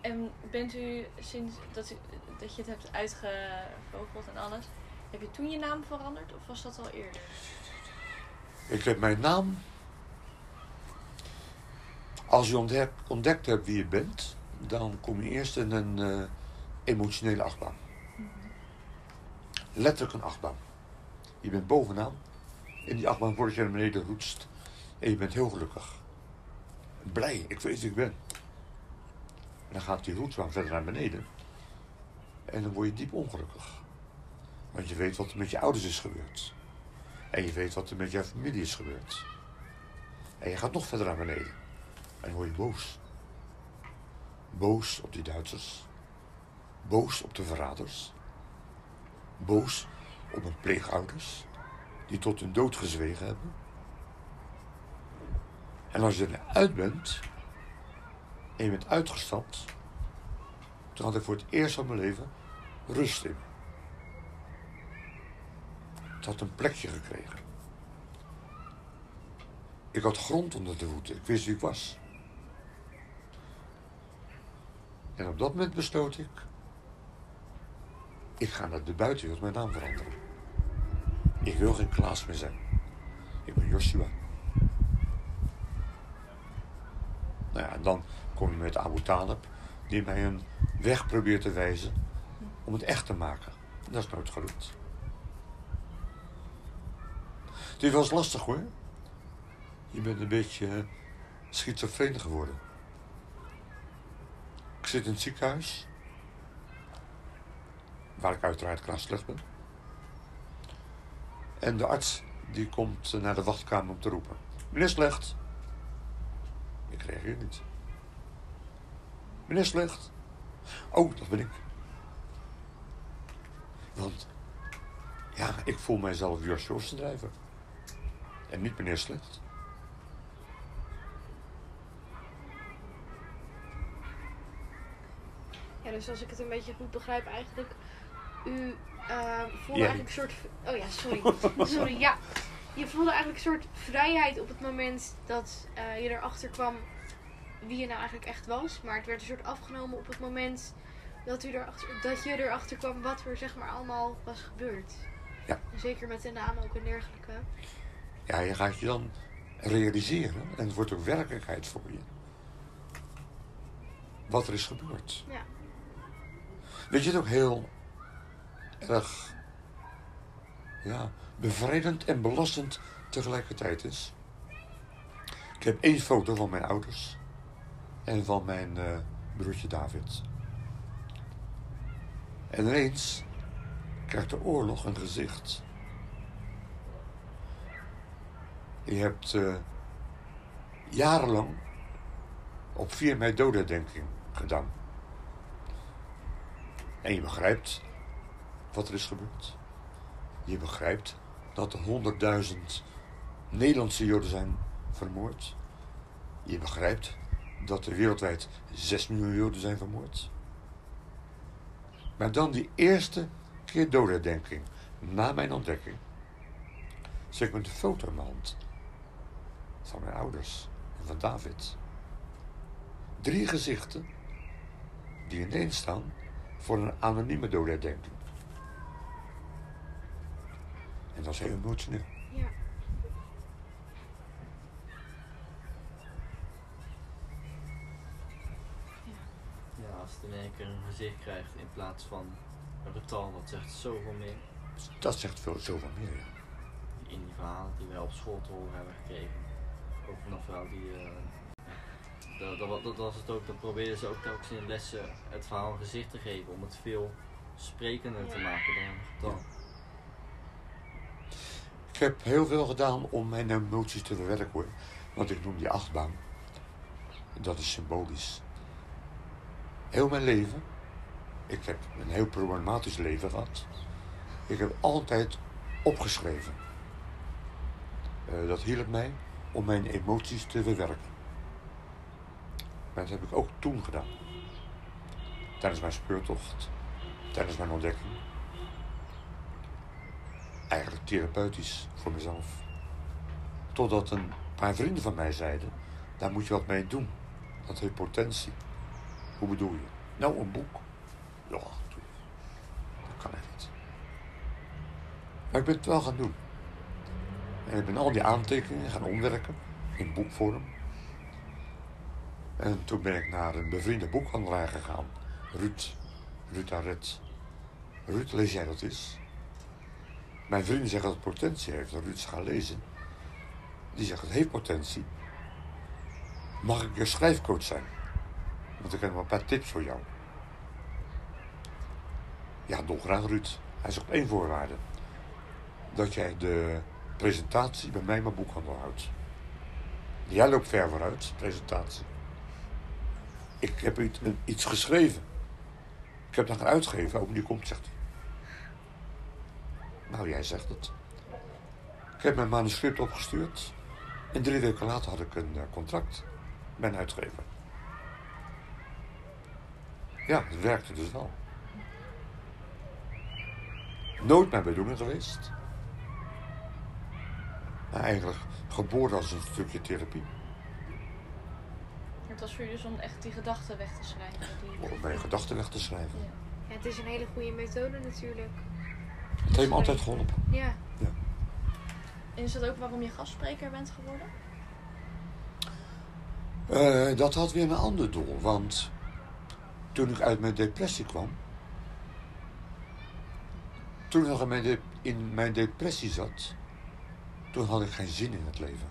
En bent u sinds dat, dat je het hebt uitgevogeld en alles, heb je toen je naam veranderd of was dat al eerder? Ik heb mijn naam. Als je ontdekt, ontdekt hebt wie je bent, dan kom je eerst in een eh, emotionele achtbaan. Letterlijk een achtbaan. Je bent bovenaan. In die achtbaan word je naar beneden roetst. En je bent heel gelukkig. Blij, ik weet wie ik ben. En dan gaat die roetsbaan verder naar beneden. En dan word je diep ongelukkig. Want je weet wat er met je ouders is gebeurd. En je weet wat er met jouw familie is gebeurd. En je gaat nog verder naar beneden. En word je boos. Boos op die Duitsers. Boos op de verraders. Boos op mijn pleegouders. Die tot hun dood gezwegen hebben. En als je eruit bent. En je bent uitgestapt. Dan had ik voor het eerst van mijn leven rust in. Had een plekje gekregen. Ik had grond onder de voeten. Ik wist wie ik was. En op dat moment besloot ik... Ik ga naar de buitenwereld mijn naam veranderen. Ik wil geen Klaas meer zijn. Ik ben Joshua. Nou ja, en dan kom je met Abu Talib... die mij een weg probeert te wijzen... om het echt te maken. Dat is nooit gelukt. Dit was lastig hoor. Je bent een beetje eh, schizofreen geworden. Ik zit in het ziekenhuis. Waar ik uiteraard klaar ben. En de arts die komt eh, naar de wachtkamer om te roepen. Meneer Slecht. Ik reageer niet. Meneer Slecht. Oh, dat ben ik. Want, ja, ik voel mijzelf Jos Joostendrijver. En niet meneer Slecht. Ja, dus als ik het een beetje goed begrijp, eigenlijk. U eh, voelde Ja. eigenlijk een soort. Oh ja, sorry. sorry, ja. Je voelde eigenlijk een soort vrijheid op het moment dat eh, je erachter kwam wie je nou eigenlijk echt was. Maar het werd een soort afgenomen op het moment dat, u erachter, dat je erachter kwam wat er zeg maar allemaal was gebeurd. Ja. Zeker met de naam ook en dergelijke. Ja, je gaat je dan realiseren en het wordt ook werkelijkheid voor je. Wat er is gebeurd. Ja. Weet je het ook heel erg ja, bevrijdend en belastend tegelijkertijd is? Ik heb één foto van mijn ouders en van mijn eh, broertje David. En ineens krijgt de oorlog een gezicht. Je hebt eh, jarenlang op 4 mei dodenherdenking gedaan. En je begrijpt wat er is gebeurd. Je begrijpt dat er 100.000 Nederlandse Joden zijn vermoord. Je begrijpt dat er wereldwijd 6 miljoen Joden zijn vermoord. Maar dan die eerste keer dodenherdenking, na mijn ontdekking, zet ik met een foto in mijn hand van mijn ouders en van David. Drie gezichten die ineens staan voor een anonieme dodenherdenking. En dat is heel emotioneel. Ja. Ja, als het in één keer een gezicht krijgt in plaats van een getal, dat zegt zoveel meer. Dat zegt veel, zoveel meer. Ja. In die verhalen die wij op school te horen hebben gekregen. Ook van een vrouw die. eh, dat, dat, dat was het ook, dan probeerden ze ook telkens in lessen het verhaal een gezicht te geven om het veel sprekender te maken dan getal. Ik heb heel veel gedaan om mijn emoties te verwerken hoor. Want ik noem die achtbaan. Dat is symbolisch. Heel mijn leven. Ik heb een heel problematisch leven gehad. Ik heb altijd opgeschreven. Eh, dat hielp mij om mijn emoties te verwerken. Dat heb ik ook toen gedaan. Tijdens mijn speurtocht. Tijdens mijn ontdekking. Eigenlijk therapeutisch voor mezelf. Totdat een paar vrienden van mij zeiden: daar moet je wat mee doen. Dat heeft potentie. Hoe bedoel je? Nou, een boek. Ja, dat kan echt niet. Maar ik ben het wel gaan doen. En ik ben al die aantekeningen gaan omwerken in boekvorm. En toen ben ik naar een bevriende boekhandelaar gegaan. Ruud. Ruud Arret. Ruud, lees jij dat eens? Mijn vrienden zeggen dat het potentie heeft. Dat Ruud is gaan lezen. Die zegt het heeft potentie. Mag ik je schrijfcoach zijn? Want ik heb nog een paar tips voor jou. Ja, dolgraag Ruud. Hij zegt op één voorwaarde. Dat jij de presentatie bij mij mijn boekhandel houdt. Jij loopt ver vooruit, presentatie. Ik heb iets, iets geschreven. Ik heb dat gaan uitgeven. Ook nu komt, zegt hij. Nou, jij zegt het. Ik heb mijn manuscript opgestuurd. En drie weken later had ik een eh, contract bij een uitgever. Ja, het werkte dus wel. Nooit mijn bedoeling geweest. Maar eigenlijk geboren als een stukje therapie. Het was voor jullie dus om echt die gedachten weg te schrijven. Die... Om mijn gedachten weg te schrijven. Ja. Ja, het is een hele goede methode natuurlijk. Het heeft me altijd geholpen. Ja. En is dat ook waarom je gastspreker bent geworden? Eh, dat had weer een ander doel, want toen ik uit mijn depressie kwam, toen ik nog in mijn, de- in mijn depressie zat, toen had ik geen zin in het leven.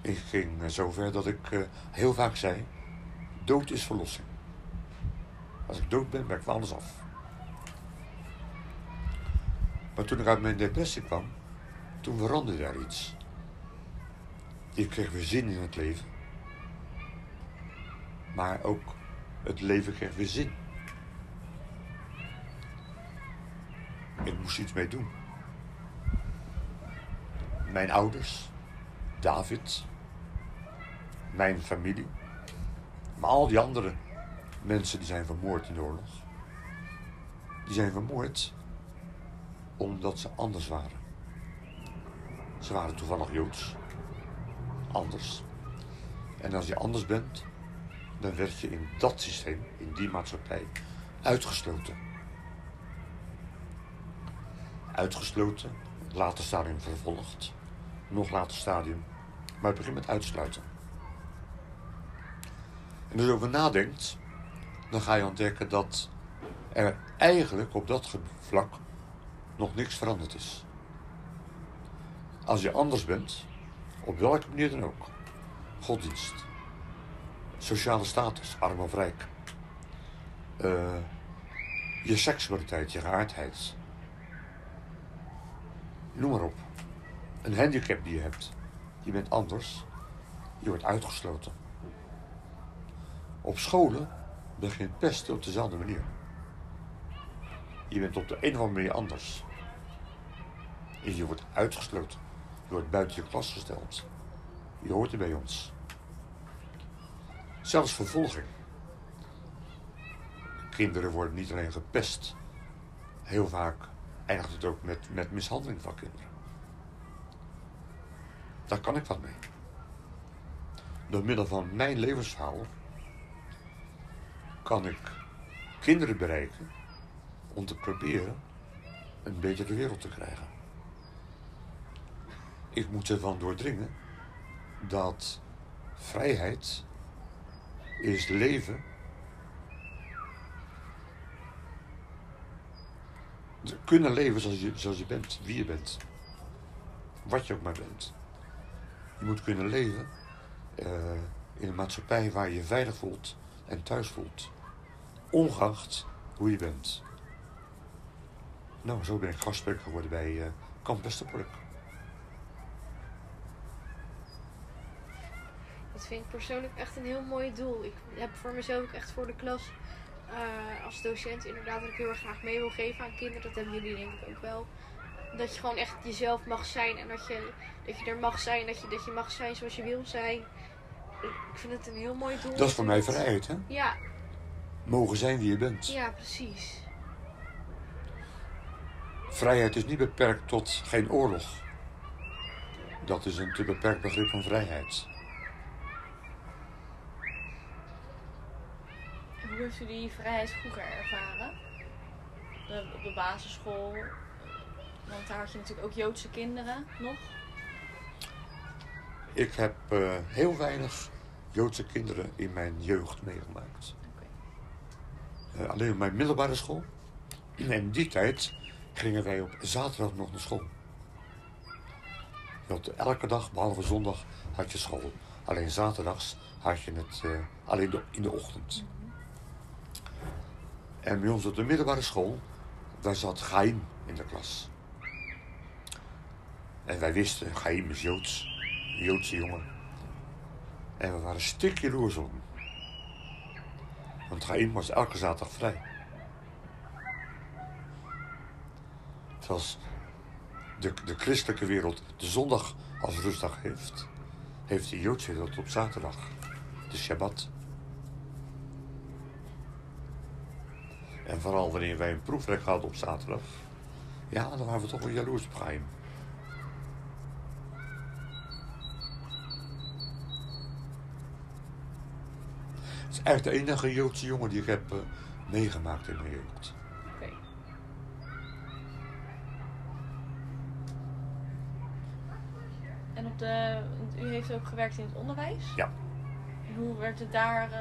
Ik ging eh, zover dat ik eh, heel vaak zei, dood is verlossing. Als ik dood ben, ben ik van alles af. Maar toen ik uit mijn depressie kwam, toen veranderde daar iets. Ik kreeg weer zin in het leven. Maar ook het leven kreeg weer zin. Ik moest iets mee doen. Mijn ouders, David, mijn familie, maar al die andere mensen die zijn vermoord in de oorlog. Die zijn vermoord omdat ze anders waren. Ze waren toevallig Joods anders. En als je anders bent, dan werd je in dat systeem, in die maatschappij, uitgesloten. Uitgesloten, later stadium vervolgd, nog later stadium, maar het begint met uitsluiten. En als je over nadenkt, dan ga je ontdekken dat er eigenlijk op dat vlak nog niks veranderd is. Als je anders bent, op welke manier dan ook, godsdienst, sociale status, arm of rijk, eh, je seksualiteit, je geaardheid, noem maar op, een handicap die je hebt, je bent anders, je wordt uitgesloten. Op scholen begint pesten op dezelfde manier. Je bent op de een of andere manier anders. En je wordt uitgesloten. Je wordt buiten je klas gesteld. Je hoort er bij ons. Zelfs vervolging. Kinderen worden niet alleen gepest. Heel vaak eindigt het ook met, met mishandeling van kinderen. Daar kan ik wat mee. Door middel van mijn levensverhaal kan ik kinderen bereiken om te proberen een betere wereld te krijgen. Ik moet ervan doordringen dat vrijheid is leven. Kunnen leven zoals je, zoals je bent, wie je bent. Wat je ook maar bent. Je moet kunnen leven uh, in een maatschappij waar je je veilig voelt en thuis voelt. Ongeacht hoe je bent. Nou, zo ben ik gastspreker geworden bij uh, Kamp. Dat vind ik persoonlijk echt een heel mooi doel. Ik heb voor mezelf ook echt voor de klas uh, als docent inderdaad dat ik heel erg graag mee wil geven aan kinderen. Dat hebben jullie denk ik ook wel. Dat je gewoon echt jezelf mag zijn en dat je, dat je er mag zijn. Dat je, dat je mag zijn zoals je wil zijn. Ik vind het een heel mooi doel. Dat is voor mij vrijheid, hè? Ja. Mogen zijn wie je bent. Ja, precies. Vrijheid is niet beperkt tot geen oorlog. Dat is een te beperkt begrip van vrijheid. hoe heeft u die vrijheid vroeger ervaren? De, op de basisschool? Want daar had je natuurlijk ook Joodse kinderen nog. Ik heb uh, heel weinig Joodse kinderen in mijn jeugd meegemaakt. Okay. Uh, alleen op mijn middelbare school. En in die tijd gingen wij op zaterdag nog naar school. Want elke dag, behalve zondag, had je school. Alleen zaterdags had je het uh, alleen de, in de ochtend. En bij ons op de middelbare school, daar zat Chaim in de klas. En wij wisten, Chaim is Joods, een Joodse jongen. En we waren stik jaloers op hem. Want Chaim was elke zaterdag vrij. Zoals de, de christelijke wereld de zondag als rustdag heeft, heeft de Joodse wereld op zaterdag, de Shabbat. En vooral wanneer wij een proefwerk hadden op zaterdag, ja, dan waren we toch wel jaloers op. eigenlijk de enige Joodse jongen die ik heb uh, meegemaakt in mijn jeugd. Oké. En op de, u heeft ook gewerkt in het onderwijs? Ja. Hoe werd het daar, uh,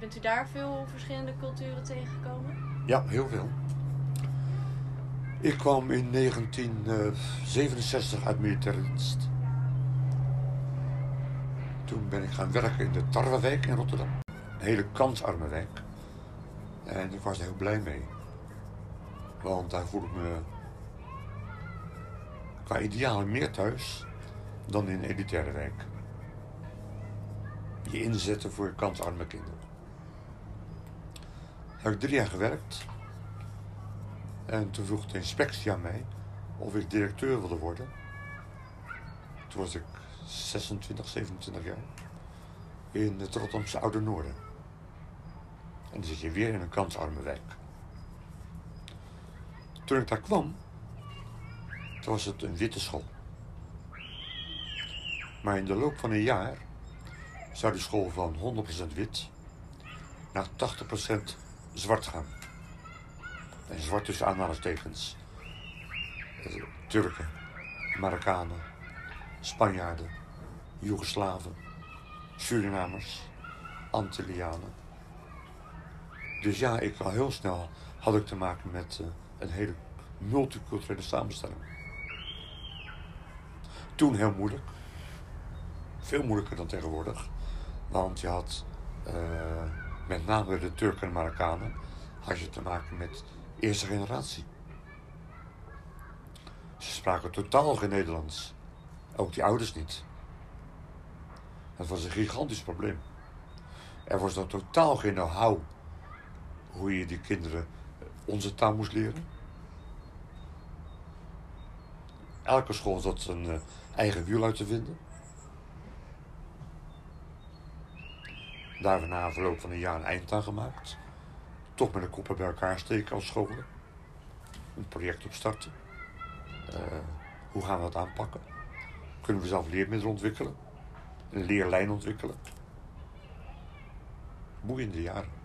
bent u daar veel verschillende culturen tegengekomen? Ja, heel veel. Ik kwam in 1967 uit militaire dienst. Toen ben ik gaan werken in de Tarwewijk in Rotterdam. Een hele kansarme wijk. En ik was heel blij mee. Want daar voel ik me qua idealen meer thuis dan in een elitaire wijk. Je inzetten voor kansarme kinderen. Daar heb ik drie jaar gewerkt. En toen vroeg de inspectie aan mij of ik directeur wilde worden. Toen was ik 26, 27 jaar. In het Rotterdamse Oude Noorden. Zit je weer in een kansarme wijk. Toen ik daar kwam, was het een witte school. Maar in de loop van een jaar zou die school van 100% wit naar 80% zwart gaan. En zwart tussen aanhalingstekens. Eh, Turken, Marokkanen, Spanjaarden, Joegoslaven, Surinamers, Antillianen. Dus ja, ik al heel snel had ik te maken met eh, een hele multiculturele samenstelling. Toen heel moeilijk. Veel moeilijker dan tegenwoordig. Want je had eh, met name de Turken en Marokkanen had je te maken met eerste generatie. Ze spraken totaal geen Nederlands. Ook die ouders niet. Dat was een gigantisch probleem. Er was dan totaal geen know-how hoe je die kinderen onze taal moest leren. Elke school zat zijn eh, eigen wiel uit te vinden. Daar hebben we na verloop van een jaar een eind aan gemaakt. Toch met de koppen bij elkaar steken als scholen. Een project opstarten. Uh, hoe gaan we dat aanpakken? Kunnen we zelf leermiddelen ontwikkelen? Een leerlijn ontwikkelen? Boeiende jaren.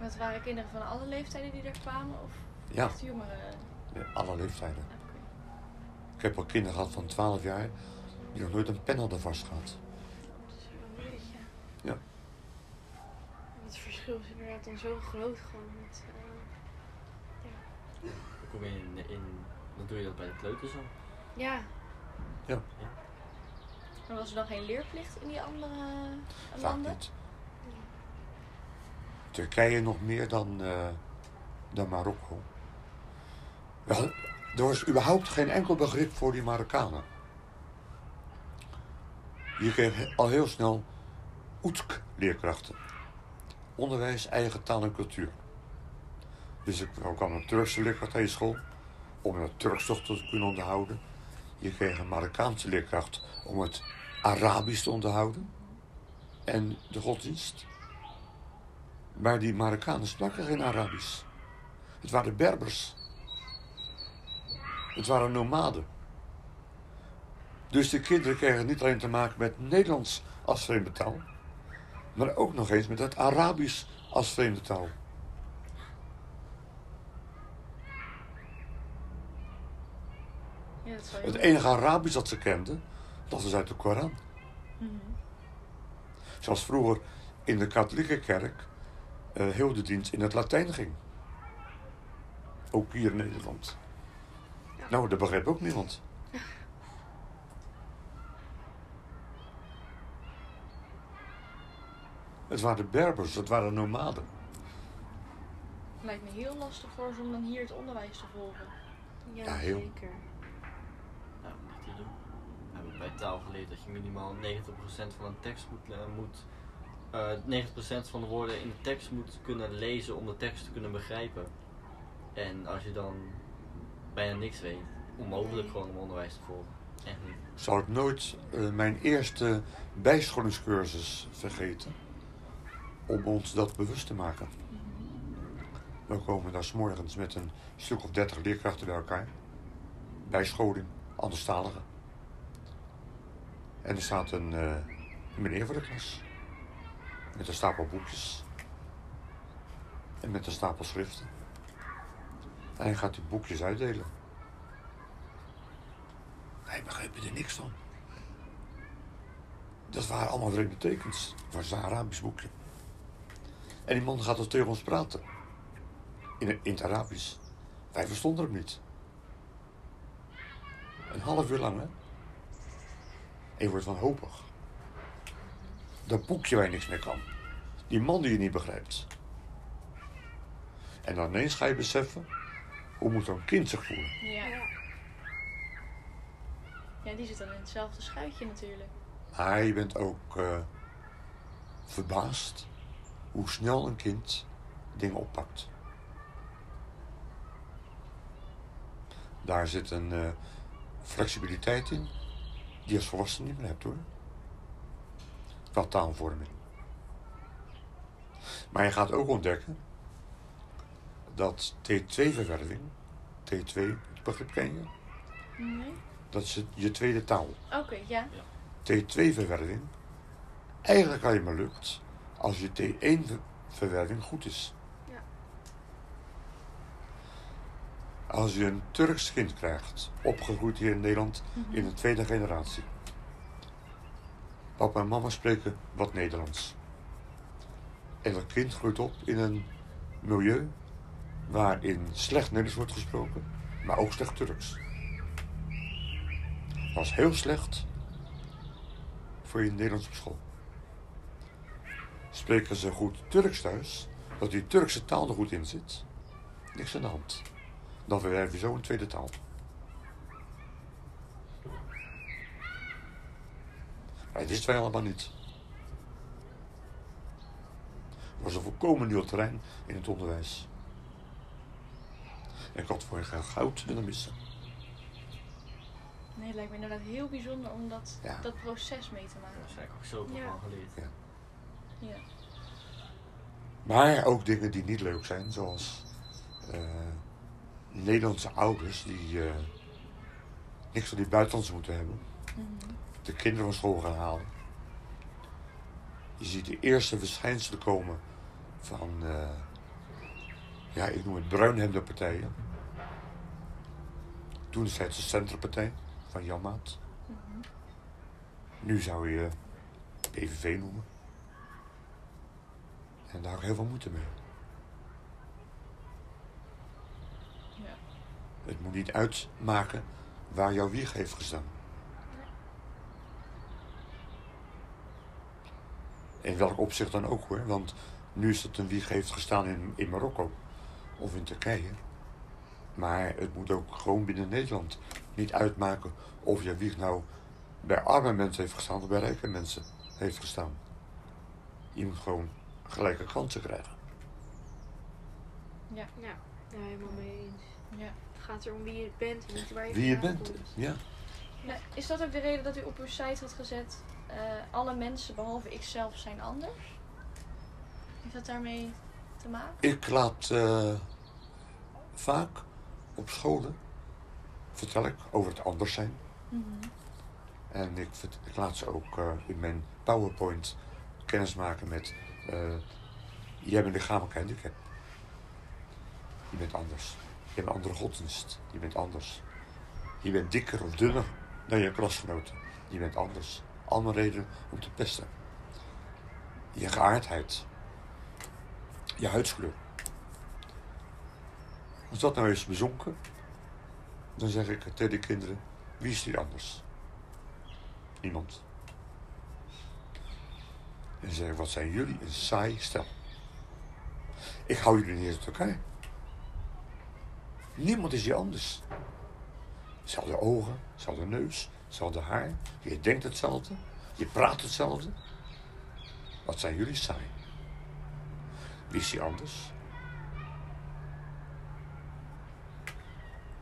Wat waren kinderen van alle leeftijden die er kwamen? Of Ja, echt jongeren? ja, alle leeftijden. Oké. Ik heb al kinderen gehad van 12 jaar die nog nooit een pen hadden vastgehad. Dat is wel een beetje. Ja. Het verschil is inderdaad dan zo groot gewoon met... eh, Dan kom je in, in, dan doe je dat bij de kleuters al. ja, Maar was er dan geen leerplicht in die andere Vaak landen? niet. Turkije nog meer dan, eh, dan Marokko. Er was überhaupt geen enkel begrip voor die Marokkanen. Je kreeg al heel snel OETK-leerkrachten. Onderwijs, eigen taal en cultuur. Dus ik kwam een Turkse leerkracht aan school om het Turks toch te kunnen onderhouden. Je kreeg een Marokkaanse leerkracht om het Arabisch te onderhouden. En de godsdienst. Maar die Marokkanen spraken geen Arabisch. Het waren Berbers. Het waren nomaden. Dus de kinderen kregen niet alleen te maken met Nederlands als vreemde taal, maar ook nog eens met het Arabisch als vreemde taal. Ja, je Het enige Arabisch dat ze kenden, dat was uit de Koran. Mhm. Zoals vroeger in de katholieke kerk heel de dienst in het Latijn ging. Ook hier in Nederland. Nou, dat begreep ook niemand. Het waren Berbers, het waren nomaden. Lijkt me heel lastig voor ze om dan hier het onderwijs te volgen. ja, Ja, heel. zeker. Nou, niet te doen. We hebben bij taal geleerd dat je minimaal 90% van een tekst moet, eh, moet eh 90% van de woorden in de tekst moet kunnen lezen om de tekst te kunnen begrijpen. En als je dan bijna niks weet, onmogelijk gewoon om onderwijs te volgen. Echt ik nooit eh, mijn eerste bijscholingscursus vergeten. Om ons dat bewust te maken. We komen daar morgens met een stuk of dertig leerkrachten bij elkaar. Bijscholing, anderstaligen. En er staat een, eh, meneer voor de klas. Met een stapel boekjes. En met een stapel schriften. En hij gaat die boekjes uitdelen. Hij begreep er niks van. Dat waren allemaal vreemde tekens. Het was een Arabisch boekje. En die man gaat er tegen ons praten. In, in het Arabisch. Wij verstonden hem niet. Een half uur lang, hè? En je wordt wanhopig. Dat boekje waar je niks mee kan. Die man die je niet begrijpt. En dan ineens ga je beseffen... hoe moet zo'n kind zich voelen? Ja. Ja. ja, die zit dan in hetzelfde schuitje natuurlijk. Maar je bent ook eh, verbaasd hoe snel een kind dingen oppakt. Daar zit een eh, flexibiliteit in die je als volwassene niet meer hebt hoor. Qua taalvorming. Maar je gaat ook ontdekken dat T2-verwerving, T2, het begrip ken je, Nee? dat is je tweede taal. Oké, ja. T2-verwerving eigenlijk alleen maar lukt als je T1-verwerving goed is. Ja. Als je een Turks kind krijgt, opgegroeid hier in Nederland Mhm. in de tweede generatie. Papa en mama spreken wat Nederlands. En dat kind groeit op in een milieu waarin slecht Nederlands wordt gesproken, maar ook slecht Turks. Dat is heel slecht voor je Nederlands op school. Spreken ze goed Turks thuis, dat die Turkse taal er goed in zit, niks aan de hand. Dan verwerf je zo een tweede taal. Maar dat wisten wij allemaal niet. Het was een volkomen nieuw terrein in het onderwijs. En ik had voor geen goud willen missen. Nee, het lijkt me inderdaad heel bijzonder om dat, Ja. dat proces mee te Daar maken. heb ik ook zoveel Ja. van geleerd. Ja. Maar ook dingen die niet leuk zijn, zoals eh, Nederlandse ouders die eh, niks van die buitenlandse moeten hebben. Mhm. De kinderen van school gaan halen. Je ziet de eerste verschijnselen komen van, eh, ja, ik noem het bruinhemde partijen. Toen het de centrumpartij van Jan Maat. Mhm. Nu zou je PVV noemen. En daar heb ik heel veel moeite mee. Ja. Het moet niet uitmaken waar jouw wieg heeft gestaan. In welk opzicht dan ook hoor. Want nu is het een wieg heeft gestaan in, in Marokko of in Turkije. Maar het moet ook gewoon binnen Nederland niet uitmaken of je wieg nou bij arme mensen heeft gestaan of bij rijke mensen heeft gestaan. Je moet gewoon gelijke kansen krijgen. Ja. Ja, ja helemaal mee eens. Ja. Het gaat erom wie je bent en niet waar je Wie je bent, komt. ja. Nou, is dat ook de reden dat u op uw site had gezet... eh, alle mensen behalve ikzelf zijn anders? Heeft dat daarmee te maken? Ik laat eh, vaak op scholen, vertel ik over het anders zijn. Mhm. En ik, laat ze ook eh, in mijn PowerPoint kennis maken met... je hebt een lichamelijk handicap. Je bent anders. Je hebt een andere godsdienst. Je bent anders. Je bent dikker of dunner dan je klasgenoten. Je bent anders. Allemaal redenen om te pesten. Je geaardheid. Je huidskleur. Als dat nou is bezonken, dan zeg ik tegen de kinderen, wie is hier anders? Niemand. En zeg wat zijn jullie een saai stel. Ik hou jullie niet uit elkaar. Niemand is hier anders. Zelfde ogen, zelfde neus, zelfde haar. Je denkt hetzelfde. Je praat hetzelfde. Wat zijn jullie saai. Wie is hier anders?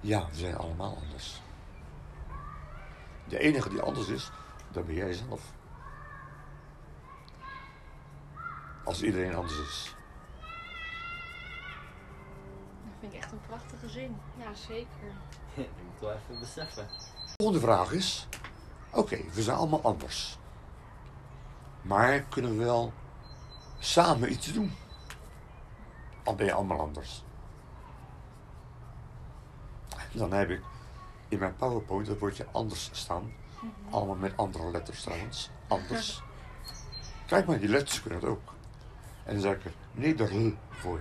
Ja, we zijn allemaal anders. De enige die anders is, dat ben jij zelf. Als iedereen anders is. Dat vind ik echt een prachtige zin. Ja, zeker. Je moet wel even beseffen. De volgende vraag is: oké, we zijn allemaal anders. Maar kunnen we wel samen iets doen? Al ben je allemaal anders. Dan heb ik in mijn PowerPoint het woordje anders staan. Allemaal met andere letters trouwens. Anders. Kijk maar, die letters kunnen het ook. En dan zeg ik er Nederl voor.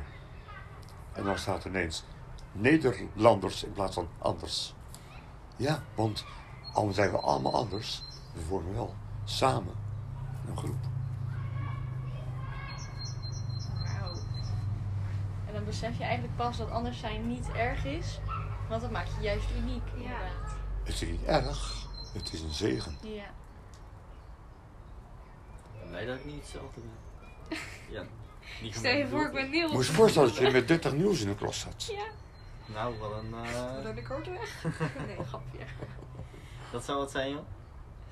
En dan staat er ineens Nederlanders in plaats van anders. Ja, want al zijn we allemaal anders, we vormen wel samen een groep. Wauw. En dan besef je eigenlijk pas dat anders zijn niet erg is. Want dat maakt je juist uniek, inderdaad. Het is niet erg, het is een zegen. Ja. Blij dat ik niet hetzelfde ben. Ja. Niet Stel je voor, ik ben Niels. Moet je je voorstellen dat je met 30 nieuws in de klas zat. Ja. Nou, wat een... Door de korte weg. Nee, grapje. dat zou wat zijn, joh.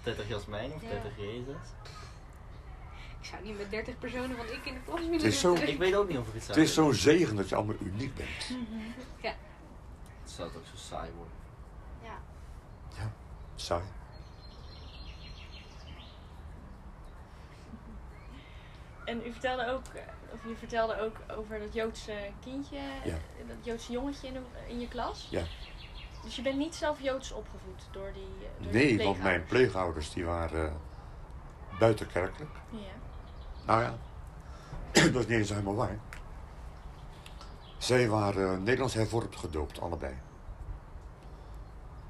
30 Jasmijn of Ja. 30 Jezus. Ik zou niet met 30 personen van ik in de klas willen Het is zo-. Ik weet ook niet of ik het zou Het is zo'n zegen dat je allemaal uniek bent. Het zou het ook zo saai worden. Ja. Saai. En u vertelde ook, eh, of je vertelde ook over dat Joodse kindje, Ja. eh, dat Joodse jongetje in, de- in je klas. Ja. Dus je bent niet zelf Joods opgevoed door die. eh, Door Nee, die want mijn pleegouders die waren uh, buitenkerkelijk. Ja. Nou ja, dat is niet eens helemaal waar. Zij waren uh, Nederlands hervormd gedoopt, allebei.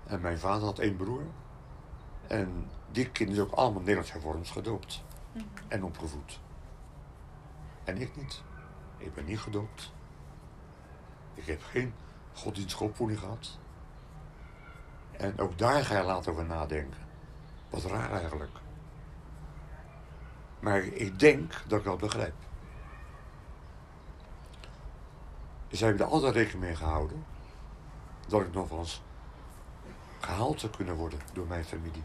En mijn vader had één broer. En die kinderen ook allemaal Nederlands hervormd gedoopt. Mhm. En opgevoed. En ik niet. Ik ben niet gedoopt. Ik heb geen godsdienstige opvoeding gehad. En ook daar ga je later over nadenken. Wat raar eigenlijk. Maar ik denk dat ik dat begrijp. Ze hebben er altijd rekening mee gehouden dat ik nog wel eens gehaald zou kunnen worden door mijn familie.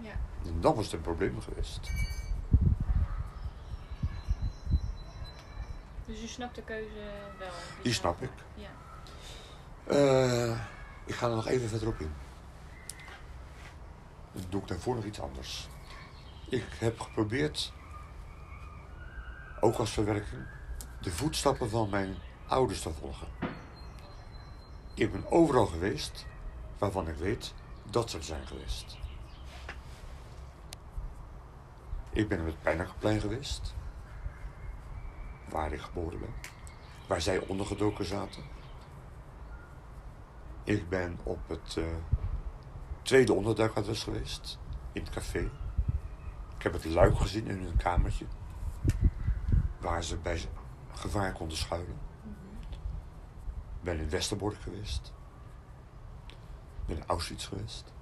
Ja. En dan was het een probleem geweest. Dus u snapt de keuze wel? Die snap ik. Ja. Uh, ik ga er nog even verder op in. Dan doe ik daarvoor nog iets anders. Ik heb geprobeerd, ook als verwerking, de voetstappen van mijn ouders te volgen. Ik ben overal geweest waarvan ik weet dat ze er zijn geweest. Ik ben op het Pijnakerplein geweest, waar ik geboren ben, waar zij ondergedoken zaten. Ik ben op het uh, tweede onderduikadres geweest, in het café. Ik heb het luik gezien in hun kamertje, waar ze bij gevaar konden schuilen. Mhm. Ben in Westerbork geweest. Ben in Auschwitz geweest.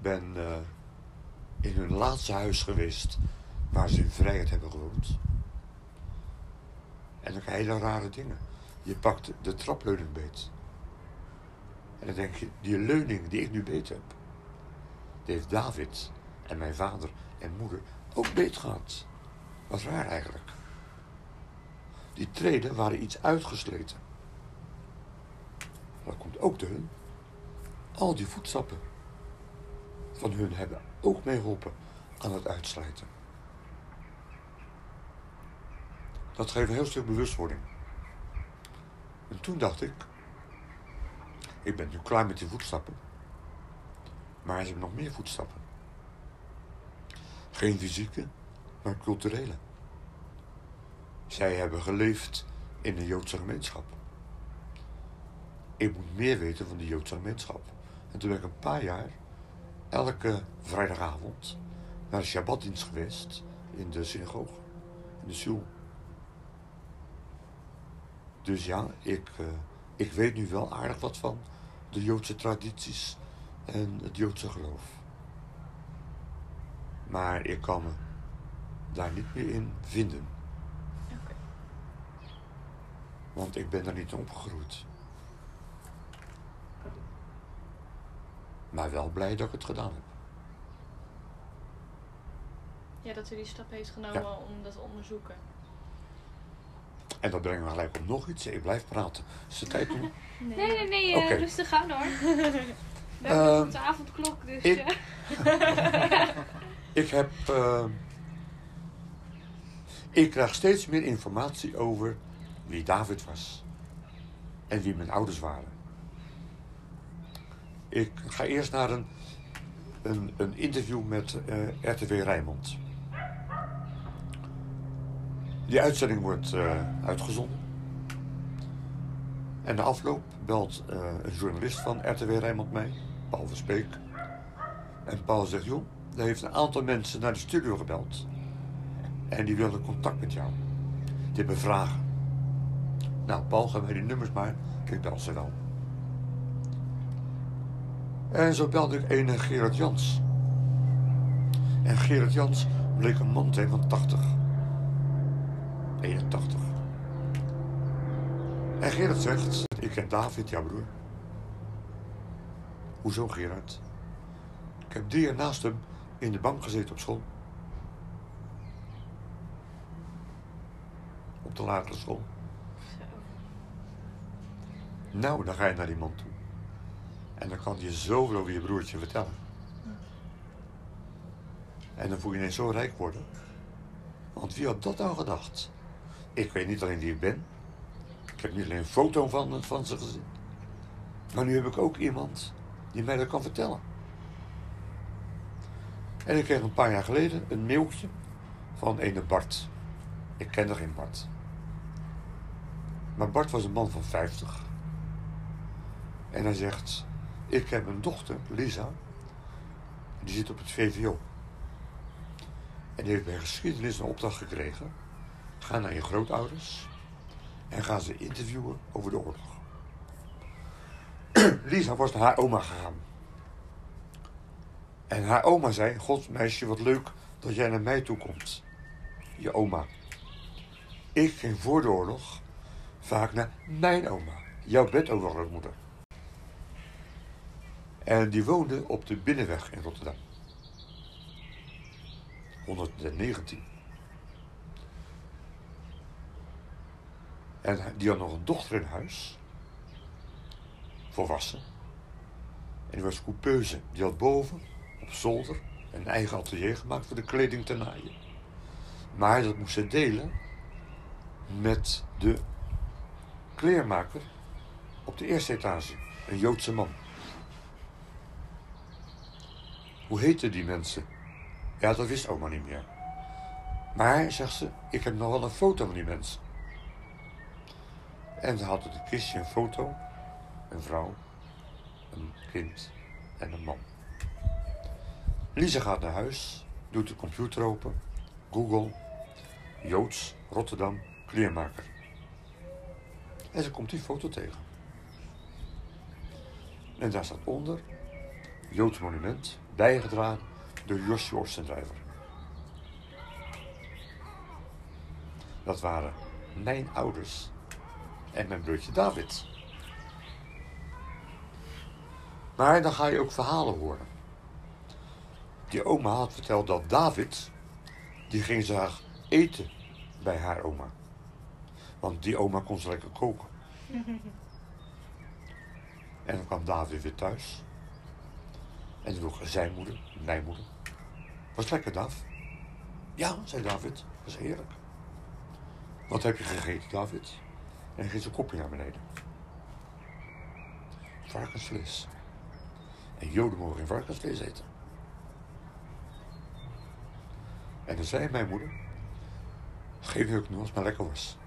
Ben uh, in hun laatste huis geweest, waar ze in vrijheid hebben gewoond. En ook hele rare dingen. Je pakt de trapleuning beet. En dan denk je, die leuning die ik nu beet heb, die heeft David en mijn vader en moeder ook beet gehad. Wat raar eigenlijk. Die treden waren iets uitgesleten. Dat komt ook door hun. Al die voetstappen van hun hebben ook meegeholpen aan het uitslijten. Dat geeft een heel stuk bewustwording. En toen dacht ik, ik ben nu klaar met die voetstappen. Maar ze hebben nog meer voetstappen. Geen fysieke, maar culturele. Zij hebben geleefd in de Joodse gemeenschap. Ik moet meer weten van de Joodse gemeenschap. En toen ben ik een paar jaar, elke vrijdagavond, naar de Shabbatdienst geweest in de synagoge, in de Sjoel. Dus ja, ik, uh, ik weet nu wel aardig wat van de Joodse tradities en het Joodse geloof. Maar ik kan me daar niet meer in vinden. Okay. Want ik ben daar niet opgegroeid. Maar wel blij dat ik het gedaan heb. Ja, dat u die stap heeft genomen Ja. om dat te onderzoeken. En dat brengt me gelijk op nog iets. Ik blijf praten. Is het tijd om... Nee, nee, nee, eh, rustig aan hoor. We Ehm, hebben op de avondklok, dus... ik- eh, Ik heb... eh, ik krijg steeds meer informatie over wie David was. En wie mijn ouders waren. Ik ga eerst naar een, een, een interview met eh, RTW Rijnmond. Die uitzending wordt eh, uitgezonden. En de afloop belt eh, een journalist van RTW Rijnmond mij, Paul Verspeek. En Paul zegt, joh, er heeft een aantal mensen naar de studio gebeld. En die willen contact met jou. Die hebben vragen. Nou, Paul, geef mij die nummers maar. Ik bel ze wel. En zo belde ik een Gerard Jans. En Gerard Jans bleek een man te van 80. 81. En Gerard zegt, ik ken David, jouw broer. Hoezo Gerard? Ik heb drie jaar naast hem in de bank gezeten op school. Op de lagere school. Nou, dan ga je naar die man toe. En dan kan je zoveel over je broertje vertellen. En dan voel je ineens zo rijk worden. Want wie had dat nou gedacht? Ik weet niet alleen wie ik ben. Ik heb niet alleen een foto van, van ze gezien. Maar nu heb ik ook iemand die mij dat kan vertellen. En ik kreeg een paar jaar geleden een mailtje van ene Bart. Ik kende geen Bart. Maar Bart was een man van 50. En hij zegt: Ik heb een dochter, Lisa, die zit op het VVO. En die heeft bij geschiedenis een opdracht gekregen. Ga naar je grootouders en ga ze interviewen over de oorlog. Lisa was naar haar oma gegaan. En haar oma zei: God, meisje, wat leuk dat jij naar mij toe komt. Je oma. Ik ging voor de oorlog vaak naar mijn oma, jouw bedovergrootmoeder. En die woonde op de Binnenweg in Rotterdam. 119. En die had nog een dochter in huis. Volwassen. En die was coupeuse. Die had boven, op zolder, een eigen atelier gemaakt voor de kleding te naaien. Maar dat moest ze delen met de kleermaker op de eerste etage. Een Joodse man. Hoe heetten die mensen? Ja, dat wist oma niet meer. Maar, zegt ze, ik heb nog wel een foto van die mensen. En ze had op het kistje een foto, een vrouw, een kind en een man. Lisa gaat naar huis, doet de computer open, Google, Joods, Rotterdam, kleermaker. En ze komt die foto tegen. En daar staat onder, Joods monument, bijgedragen door Joshua Oostendrijver. Dat waren mijn ouders en mijn broertje David. Maar dan ga je ook verhalen horen. Die oma had verteld dat David, die ging graag eten bij haar oma. Want die oma kon ze lekker koken. En dan kwam David weer thuis. En toen vroeg zijn moeder, mijn moeder. Was lekker, Dav? Ja, zei David. Is heerlijk. Wat heb je gegeten, David? En hij ging zijn kopje naar beneden. Varkensvlees. En Joden mogen geen varkensvlees eten. En dan zei mijn moeder, geef je ook het maar lekker was.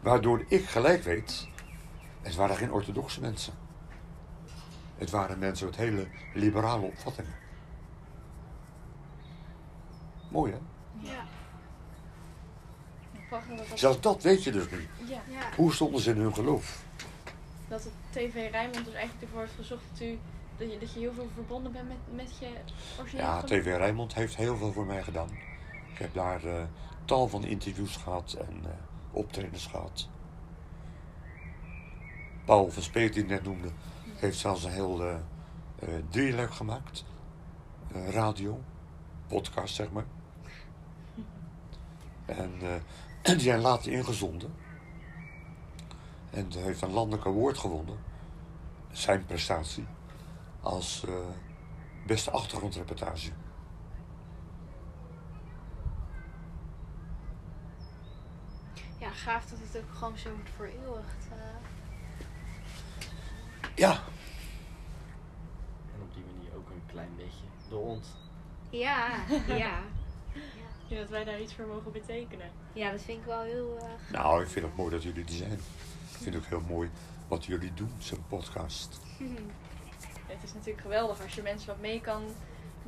Waardoor ik gelijk weet, het waren geen orthodoxe mensen. Het waren mensen met hele liberale opvattingen. Mooi hè? Ja. Dat, Zelfs dat weet je dus niet. ja. Hoe stonden ze in hun geloof? dat het TV Rijnmond dus eigenlijk ervoor heeft gezocht dat, u, dat, je, dat je heel veel verbonden bent met, met je originele Ja. TV Rijnmond heeft heel veel voor mij gedaan. Ik heb daar eh, tal van interviews gehad en eh, optredens gehad. Paul van Speet, die ik net noemde, heeft zelfs een heel drieluik gemaakt. Eh, radio, podcast zeg maar. En die zijn later ingezonden. En hij heeft een landelijk award gewonnen. Zijn prestatie. Als eh, beste achtergrondreportage. ja, gaaf dat het ook gewoon zo wordt vereeuwigd. eh. Ja, En op die manier ook een klein beetje door ons. Ja, ja. Dat wij daar iets voor mogen betekenen. Ja, dat vind ik wel heel... eh, nou, ik vind het mooi dat jullie er zijn. Ik vind het ook heel mooi wat jullie doen, zo'n podcast. Het is natuurlijk geweldig als je mensen wat mee kan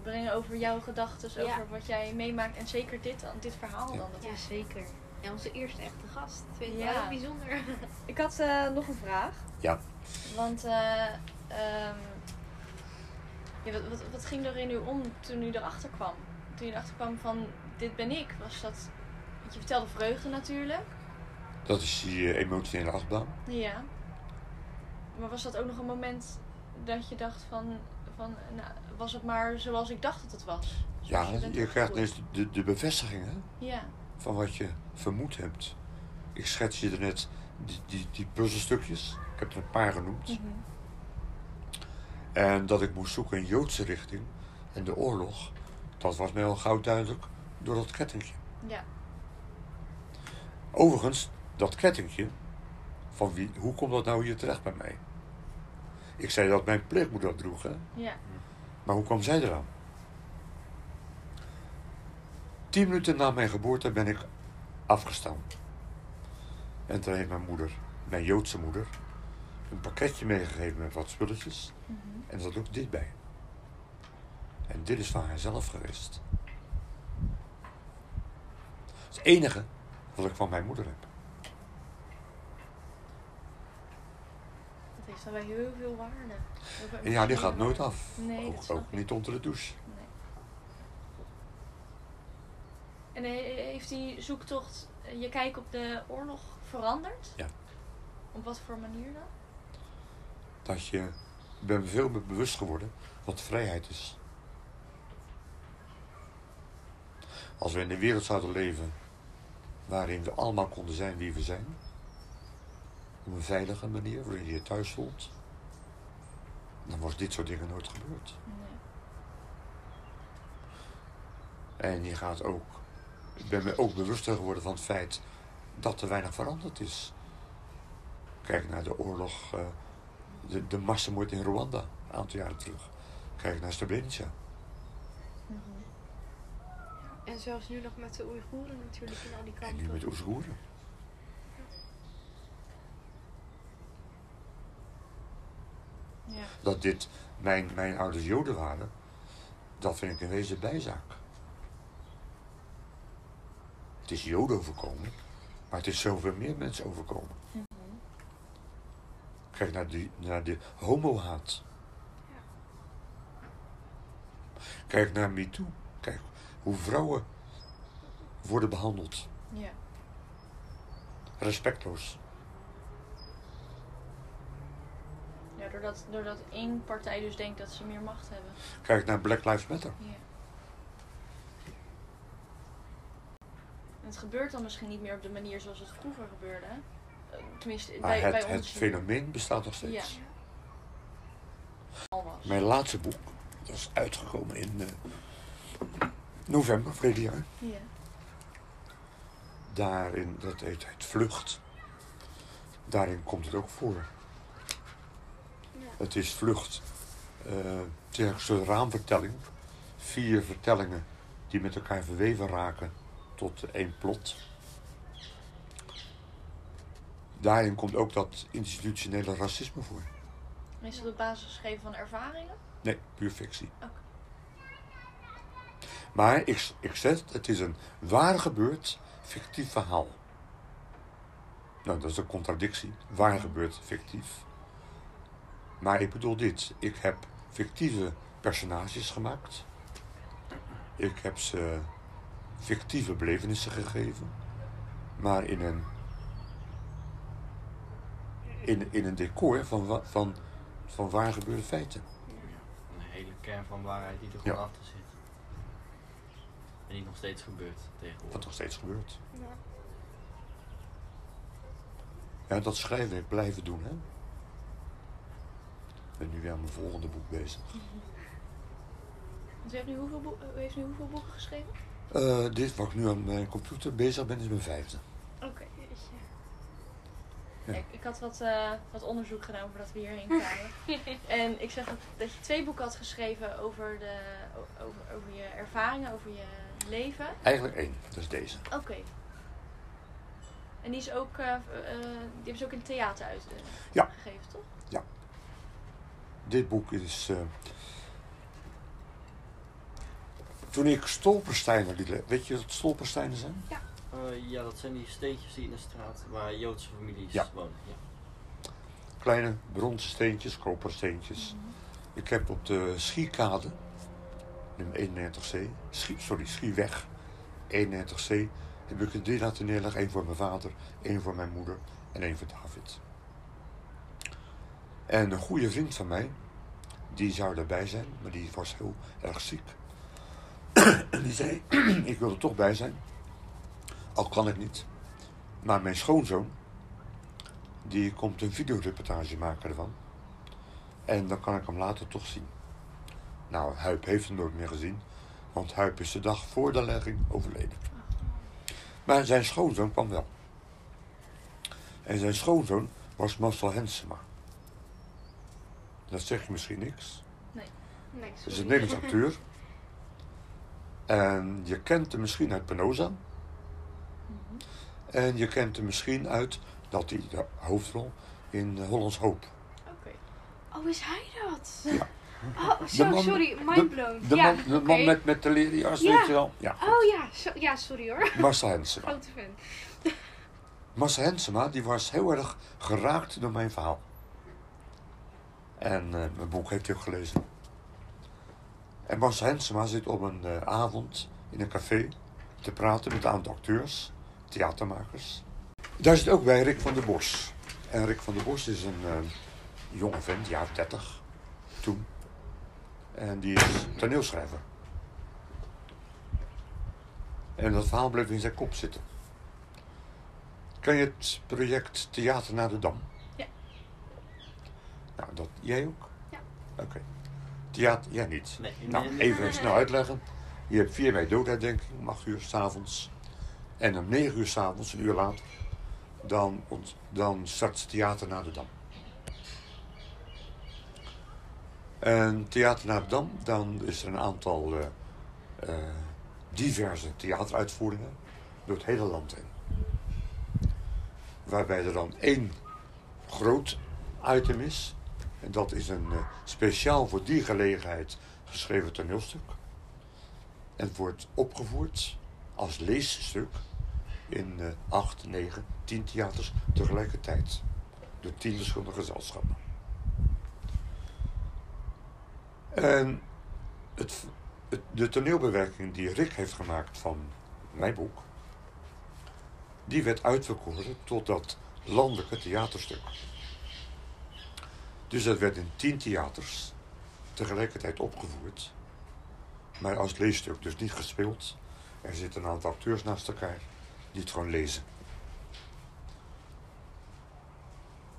brengen over jouw gedachten, Ja. over wat jij meemaakt. En zeker dit, dan, dit verhaal Ja. dan. Dat ja, is... zeker. Ja, onze eerste echte gast. Dat vind ik Ja. wel heel bijzonder. Ik had eh, nog een vraag. Ja. Want eh, ehm, ja, wat, wat, wat ging er in u om toen u erachter kwam? Toen je erachter kwam van dit ben ik. Was dat, want je vertelde vreugde natuurlijk. Dat is die eh, emotionele achtbaan. Ja. Maar was dat ook nog een moment dat je dacht van, van nou, was het maar zoals ik dacht dat het was? Ja, je krijgt ineens de, de bevestiging hè, Ja. van wat je vermoed hebt. Ik schets je er net die, die, die puzzelstukjes. Ik heb er een paar genoemd. Mhm. En dat ik moest zoeken in Joodse richting. En de oorlog. Dat was mij al gauw duidelijk door dat kettingje. Ja. Overigens, dat kettingje, van wie, hoe komt dat nou hier terecht bij mij? Ik zei dat mijn pleegmoeder dat droeg, hè? Ja. Maar hoe kwam zij eraan? Tien minuten na mijn geboorte ben ik afgestaan. En toen heeft mijn moeder, mijn Joodse moeder, een pakketje meegegeven met wat spulletjes. Mhm. En er zat ook dit bij. En dit is van haarzelf geweest. Enige wat ik van mijn moeder heb. Dat heeft dan wel heel veel waarde. Heel veel En ja, die gaat nooit af. Nee, ook niet onder de douche. Nee. En he- heeft die zoektocht je kijk op de oorlog veranderd? Ja. Op wat voor manier dan? Dat je, ik ben me veel meer bewust geworden wat vrijheid is. Als we in een wereld zouden leven waarin we allemaal konden zijn wie we zijn, op een veilige manier, waarin je je thuis voelt, dan was dit soort dingen nooit gebeurd. Nee. En je gaat ook, ik ben me ook bewuster geworden van het feit dat er weinig veranderd is. Kijk naar de oorlog, eh, de, de massamoord in Rwanda, een aantal jaren terug. Kijk naar Srebrenica. En zelfs nu nog met de Oeigoeren natuurlijk in al die En kampen. nu met Oezgoeren. Ja. Dat dit mijn, mijn ouders Joden waren, dat vind ik in wezen bijzaak. Het is Joden overkomen, maar het is zoveel meer mensen overkomen. Mhm. Kijk naar, die, naar de homohaat. Kijk naar MeToo. Hoe vrouwen worden behandeld. Ja. Respectloos. ja doordat, doordat één partij dus denkt dat ze meer macht hebben. Kijk naar Black Lives Matter. Ja. En het gebeurt dan misschien niet meer op de manier zoals het vroeger gebeurde. Eh, Tenminste, Maar bij, het, bij het ons hier fenomeen bestaat nog steeds. Ja. al was. Mijn laatste boek, dat is uitgekomen in eh, november verleden jaar. Ja. Daarin, dat heet het Vlucht. Daarin komt het ook voor. Ja. Het is Vlucht. Eh, het een raamvertelling. Vier vertellingen die met elkaar verweven raken tot één plot. Daarin komt ook dat institutionele racisme voor. Is dat op basis geschreven van ervaringen? Nee, puur fictie. Oké. Maar ik, ik zeg, het is een waar gebeurd fictief verhaal. Nou, dat is een contradictie. Waar gebeurd fictief. Maar ik bedoel dit. Ik heb fictieve personages gemaakt. Ik heb ze fictieve belevenissen gegeven. Maar in een, in, in een decor van, van, van waar gebeurde feiten. Een hele kern van waarheid die er gewoon Ja. achter zit. En die nog steeds gebeurt Wat tegenwoordig. nog steeds gebeurt. Ja. Ja, dat schrijven ik blijven doen, hè. Ik ben nu weer aan mijn volgende boek bezig. Want u heeft nu hoeveel, boek- u heeft nu hoeveel boeken geschreven? Eh, dit wat ik nu aan mijn computer bezig ben, is mijn vijfde. Oké. Jeetje. Ja. Ik, ik had wat, eh, wat onderzoek gedaan voordat we hierheen kwamen. en ik zeg dat, dat je twee boeken had geschreven over, de, over, over je ervaringen, over je leven. Eigenlijk één, dat is deze. Oké. En die is ook, eh, eh, die hebben ze ook in het theater uitgegeven, Ja. toch? Dit boek is... eh, toen ik stolpersteinen liet Weet je wat stolpersteinen zijn? Eh, ja, dat zijn die steentjes die in de straat waar Joodse families Ja. wonen. Ja. Kleine bronzen steentjes, kopersteentjes. Ik heb op de Schiekade, nummer 91C, Schie, sorry, Schieweg, 91C, heb ik er drie laten neerleggen. Eén voor mijn vader, één voor mijn moeder en één voor David. En een goede vriend van mij, die zou erbij zijn, maar die was heel erg ziek. en die zei, ik wil er toch bij zijn, al kan ik niet. Maar mijn schoonzoon, die komt een videoreportage maken ervan. En dan kan ik hem later toch zien. Nou, Huip heeft hem nooit meer gezien. Want Huip is de dag voor de legging overleden. Maar zijn schoonzoon kwam wel. En zijn schoonzoon was Marcel Hensema. Dat zeg je misschien niks. Nee, Dat is een Nederlands acteur. En je kent hem misschien uit Penosa. Mhm. En je kent hem misschien uit dat hij de hoofdrol in Hollands Hoop. Oké. Oh, is hij dat? Ja. Oh, zo, man- sorry, mindblown. De ja, man, de man oké. met, met de leren jas, Ja. weet je wel. Ja. Oh ja, ja, sorry hoor. Marcel Hensema. Grote fan. Marcel Hensema die was heel erg geraakt door mijn verhaal. En eh, mijn boek heeft hij ook gelezen. En Marcel Hensema zit op een eh, avond in een café te praten met een aantal acteurs, theatermakers. Daar zit ook bij Rick van der Bos. En Rick van der Bos is een eh, jonge vent, jaar 30 toen. En die is toneelschrijver. En dat verhaal bleef in zijn kop zitten. Ken je het project Theater naar de Dam? Ja. Nou, dat, jij ook? Ja. Oké. Theater, jij niet? Nee, Nou, nee. even snel uitleggen. Je hebt 4 mei doodherdenking om 8 uur s'avonds. En om 9 uur s'avonds, een uur later, dan, dan start het Theater naar de Dam. En Theater naar Dam, dan is er een aantal eh, eh, diverse theateruitvoeringen door het hele land heen. Waarbij er dan één groot item is. En dat is een eh, speciaal voor die gelegenheid geschreven toneelstuk. En wordt opgevoerd als leesstuk in acht, negen, tien theaters tegelijkertijd. Door tien verschillende gezelschappen. En het, het, de toneelbewerking die Rick heeft gemaakt van mijn boek, die werd uitverkoren tot dat landelijke theaterstuk. Dus dat werd in tien theaters tegelijkertijd opgevoerd. Maar als leesstuk, dus niet gespeeld. Er zitten een aantal acteurs naast elkaar die het gewoon lezen.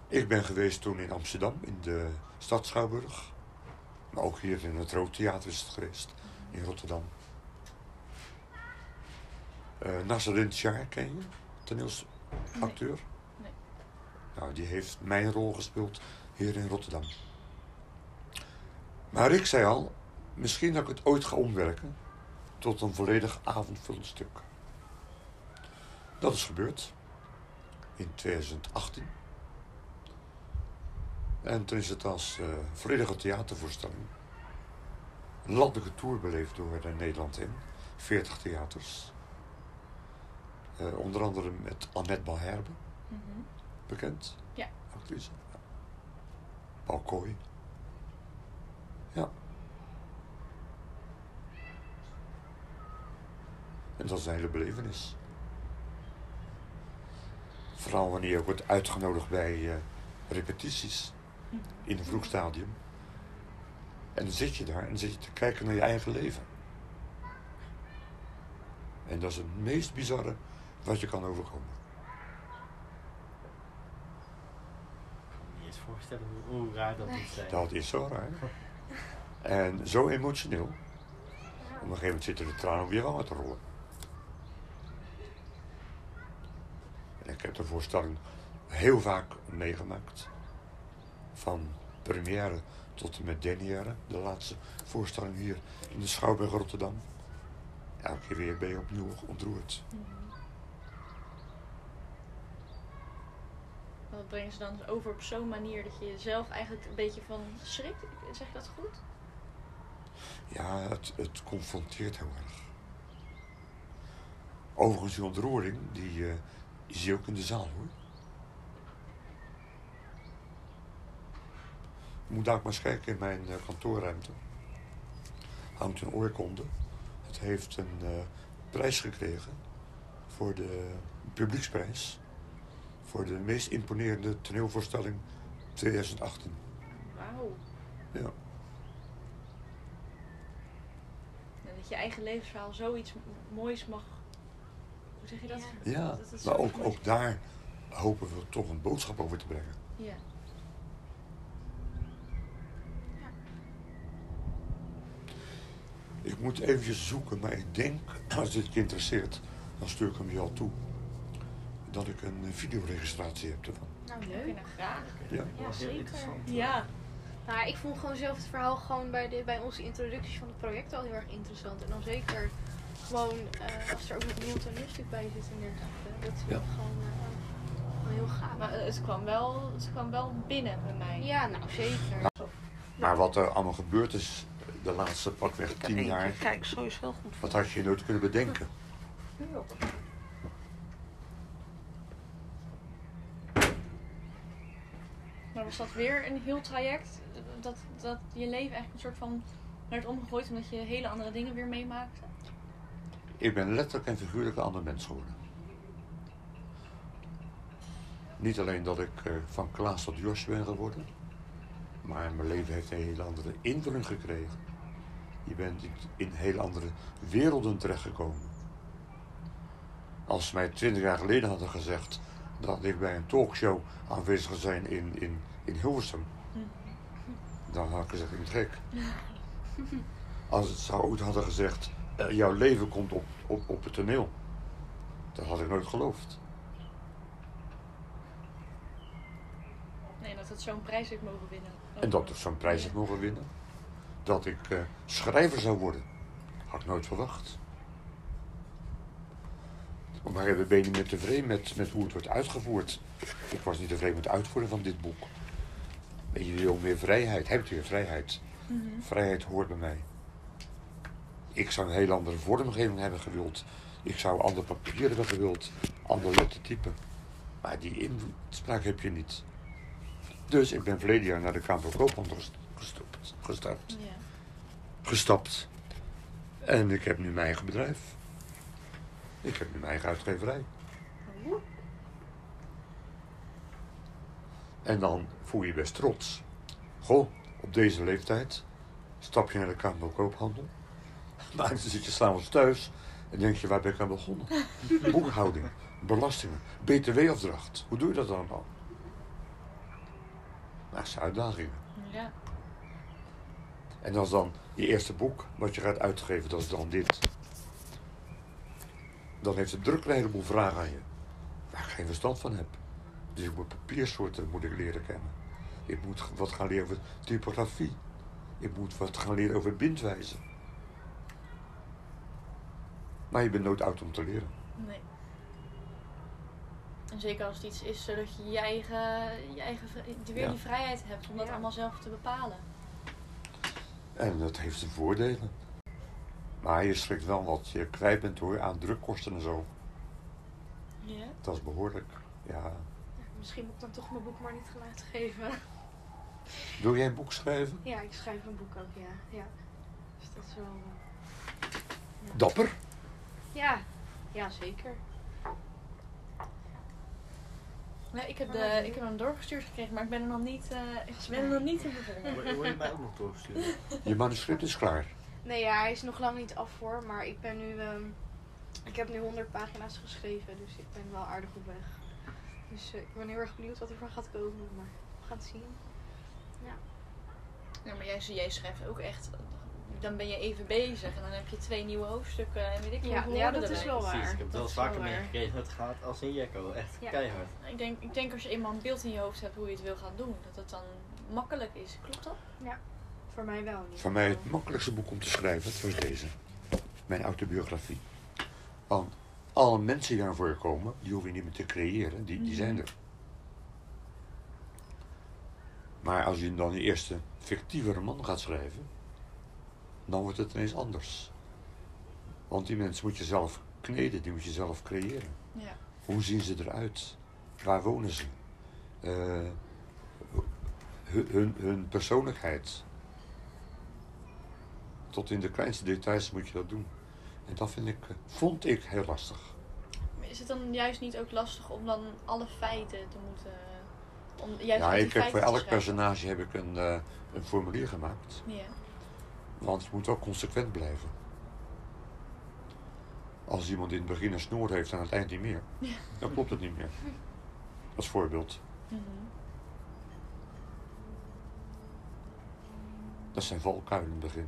Ik ben geweest toen in Amsterdam, in de stad Schouwburg. Maar ook hier in het Rood Theater is het geweest, in Rotterdam. Eh Nasreddin Shah ken je, toneelsacteur? Nee. Nou, die heeft mijn rol gespeeld hier in Rotterdam. Maar ik zei al, misschien dat ik het ooit ga omwerken tot een volledig avondvullend stuk. Dat is gebeurd in 2018. En toen is het als eh, volledige theatervoorstelling een landelijke tour beleefd door eh, Nederland in. 40 theaters. Eh, onder andere met Annette Balherbe, Mhm. bekend. Ja. Actrice. Ja. Paul Kooi. Ja. En dat is een hele belevenis. Vooral wanneer je ook wordt uitgenodigd bij repetities in een vroeg stadium. En dan zit je daar en dan zit je te kijken naar je eigen leven. En dat is het meest bizarre wat je kan overkomen. Ik kan me niet eens voorstellen hoe, hoe raar dat moet zijn. Dat is zo raar. En zo emotioneel. Op een gegeven moment zitten de tranen op je wangen te rollen. En ik heb de voorstelling heel vaak meegemaakt. Van première tot en met dernière. De laatste voorstelling hier in de Schouwburg Rotterdam. Elke keer weer ben je opnieuw ontroerd. Mhm. Dat brengen ze dan over op zo'n manier dat je jezelf eigenlijk een beetje van schrikt. Zeg ik dat goed? Ja, het, het confronteert heel erg. Overigens, die ontroering, die eh, zie je ook in de zaal hoor. Moet daar ook maar eens kijken in mijn eh, kantoorruimte. Hangt een oorkonde. Het heeft een eh, prijs gekregen voor de publieksprijs. Voor de meest imponerende toneelvoorstelling 2018. Wauw. Ja. En Dat je eigen levensverhaal zoiets moois mag. Hoe zeg je dat? Ja. Ja, Dat maar ook, ook daar hopen we toch een boodschap over te brengen. Ja. Ik moet eventjes zoeken, maar ik denk, als dit je interesseert, dan stuur ik hem je al toe. Dat ik een eh, videoregistratie heb ervan. Nou, leuk. graag. Ja. Zeker. interessant. Ja. Nou, ik vond gewoon zelf het verhaal gewoon bij, de, bij onze introductie van het project al heel erg interessant. En dan zeker gewoon eh, als er ook nog een toneelstuk bij zit en dergelijke. Dat is Ja. gewoon, eh, heel gaaf. Maar het kwam, wel, het kwam wel binnen bij mij. Ja, nou zeker. Maar wat er allemaal gebeurd is de laatste pakweg tien eentje. jaar, Kijk, zo is heel goed. wat had je nooit kunnen bedenken. Maar was dat weer een heel traject? Dat, dat je leven eigenlijk een soort van werd omgegooid omdat je hele andere dingen weer meemaakte? Ik ben letterlijk en figuurlijk een ander mens geworden. Niet alleen dat ik eh, van Klaas tot Jos ben geworden, maar mijn leven heeft een hele andere invulling gekregen. Je bent in- hele andere werelden terechtgekomen. Als ze mij twintig jaar geleden hadden gezegd dat ik bij een talkshow aanwezig zou zijn in, in, in Hilversum, dan had ik gezegd, ik ben gek. Als zou ooit hadden gezegd, eh, jouw leven komt op, op, op het toneel. Dat had ik nooit geloofd. Dat zo'n prijs heeft mogen winnen. En dat ik zo'n prijs heb mogen winnen. Dat ik eh, schrijver zou worden. Had ik nooit verwacht. Maar ik ben niet meer tevreden met, met hoe het wordt uitgevoerd. Ik was niet tevreden met het uitvoeren van dit boek. En je wil meer vrijheid. Hebt u weer vrijheid? Mhm. Vrijheid hoort bij mij. Ik zou een heel andere vormgeving hebben gewild. Ik zou ander papier hebben gewild. Ander lettertype. Maar die inspraak heb je niet. Dus ik ben verleden jaar naar de Kamer van Koophandel gest- gestopt, gestart, Ja. gestapt. En ik heb nu mijn eigen bedrijf. Ik heb nu mijn eigen uitgeverij. En dan voel je je best trots. Goh, op deze leeftijd stap je naar de Kamer van Koophandel. Maar dan zit je s'avonds thuis en denk je, waar ben ik aan begonnen? Boekhouding, belastingen, btw-afdracht. Hoe doe je dat dan al? Nou, dat zijn uitdagingen. ja. En als dan je eerste boek wat je gaat uitgeven, dat is dan dit. Dan heeft de druk een heleboel vragen aan je. Waar ik geen verstand van heb. Dus ik moet papiersoorten moet ik leren kennen. Ik moet wat gaan leren over typografie. Ik moet wat gaan leren over bindwijze. Maar je bent nooit oud om te leren. Nee. En zeker als het iets is zodat je je eigen, je eigen weer Ja. die vrijheid hebt om dat Ja. allemaal zelf te bepalen. En dat heeft zijn voordelen. Maar je schrikt wel wat je kwijt bent hoor aan drukkosten en zo. Ja. Dat is behoorlijk. Ja. Misschien moet ik dan toch mijn boek maar niet gaan uitgeven. Wil jij een boek schrijven? Ja, ik schrijf een boek ook, ja. ja. Dus dat is wel... eh, Dapper. Ja, ja zeker. Ja, ik, heb de, ik heb hem doorgestuurd gekregen, maar ik ben er nog niet, eh, ik ben er nog niet in begonnen. Wil wil je mij ook nog doorsturen? Je manuscript is klaar. Nee, ja, hij is nog lang niet af voor, maar ik ben nu... ehm, ik heb nu 100 pagina's geschreven, dus ik ben wel aardig op weg. Dus eh, ik ben heel erg benieuwd wat er van gaat komen, maar we gaan het zien. Ja, maar jij, jij schrijft ook echt, dan ben je even bezig en dan heb je twee nieuwe hoofdstukken en weet ik veel Ja, hoeveel ja, dat is wel waar. Precies, ik heb het wel vaker meegekregen. Het gaat als een jekko, echt Ja. keihard. Ik denk, ik denk als je eenmaal een beeld in je hoofd hebt hoe je het wil gaan doen, dat het dan makkelijk is. Klopt dat? Voor mij wel. ieder Voor mij het makkelijkste boek om te schrijven, dat was deze. Mijn autobiografie. Want alle mensen die daarvoor komen, die hoef je niet meer te creëren, die, die zijn er. Maar als je dan je eerste fictieve roman gaat schrijven, dan wordt het ineens anders. Want die mensen moet je zelf kneden, die moet je zelf creëren. Ja. Hoe zien ze eruit? Waar wonen ze? Eh, hun, hun, hun persoonlijkheid. Tot in de kleinste details moet je dat doen. En dat vind ik, vond ik heel lastig. Maar Is het dan juist niet ook lastig om dan alle feiten te moeten... Om juist ja, ik heb voor elk personage heb ik een, eh, een formulier gemaakt. Ja. Want het moet ook consequent blijven. Als iemand in het begin een snoer heeft en aan het eind niet meer, ja. dan klopt het niet meer. Als voorbeeld. Mhm. Dat zijn valkuilen in het begin.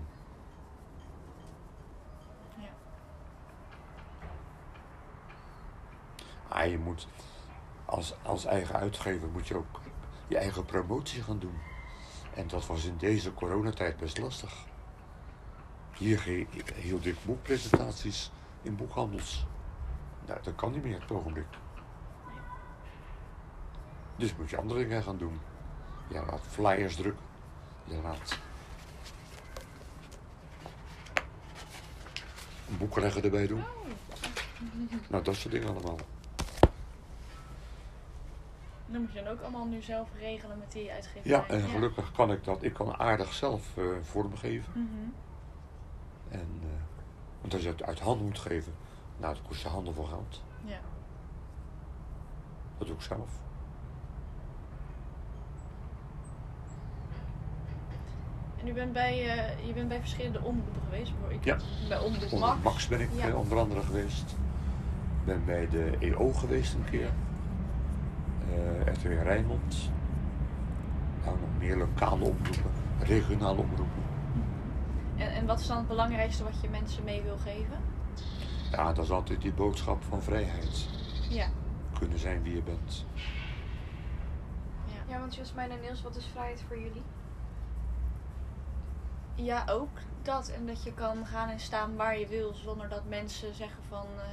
Ja. Ah, je moet als, als eigen uitgever moet je ook je eigen promotie gaan doen. En dat was in deze coronatijd best lastig. Hier hield ik boekpresentaties in boekhandels. Nou, dat kan niet meer op het ogenblik. Dus moet je andere dingen gaan doen. Je laat flyers drukken. Je laat boekenleggen erbij doen. Nou, dat soort dingen allemaal. Dat moet je dan ook allemaal nu zelf regelen met die uitgeverij. Ja, en gelukkig kan ik dat. Ik kan aardig zelf eh, vormgeven. Mhm. En, eh, want als je het uit handen moet geven, nou, dat kost je handen vol geld. Ja. Dat doe ik zelf. En u bent bij, eh, je bent bij verschillende omroepen geweest. hoor. Ik Ja. Bij Omroep Max. Max ben ik Ja. eh, onder andere geweest. Ik ben bij de EO geweest een keer. Eh RTW Rijnmond. Nou, nog meer lokale omroepen, regionale omroepen. En, en wat is dan het belangrijkste wat je mensen mee wil geven? Ja, dat is altijd die boodschap van vrijheid. Ja. Kunnen zijn wie je bent. Ja, Ja, want Jasmijn en Niels, wat is vrijheid voor jullie? ja ook dat. En dat je kan gaan en staan waar je wil zonder dat mensen zeggen van, eh,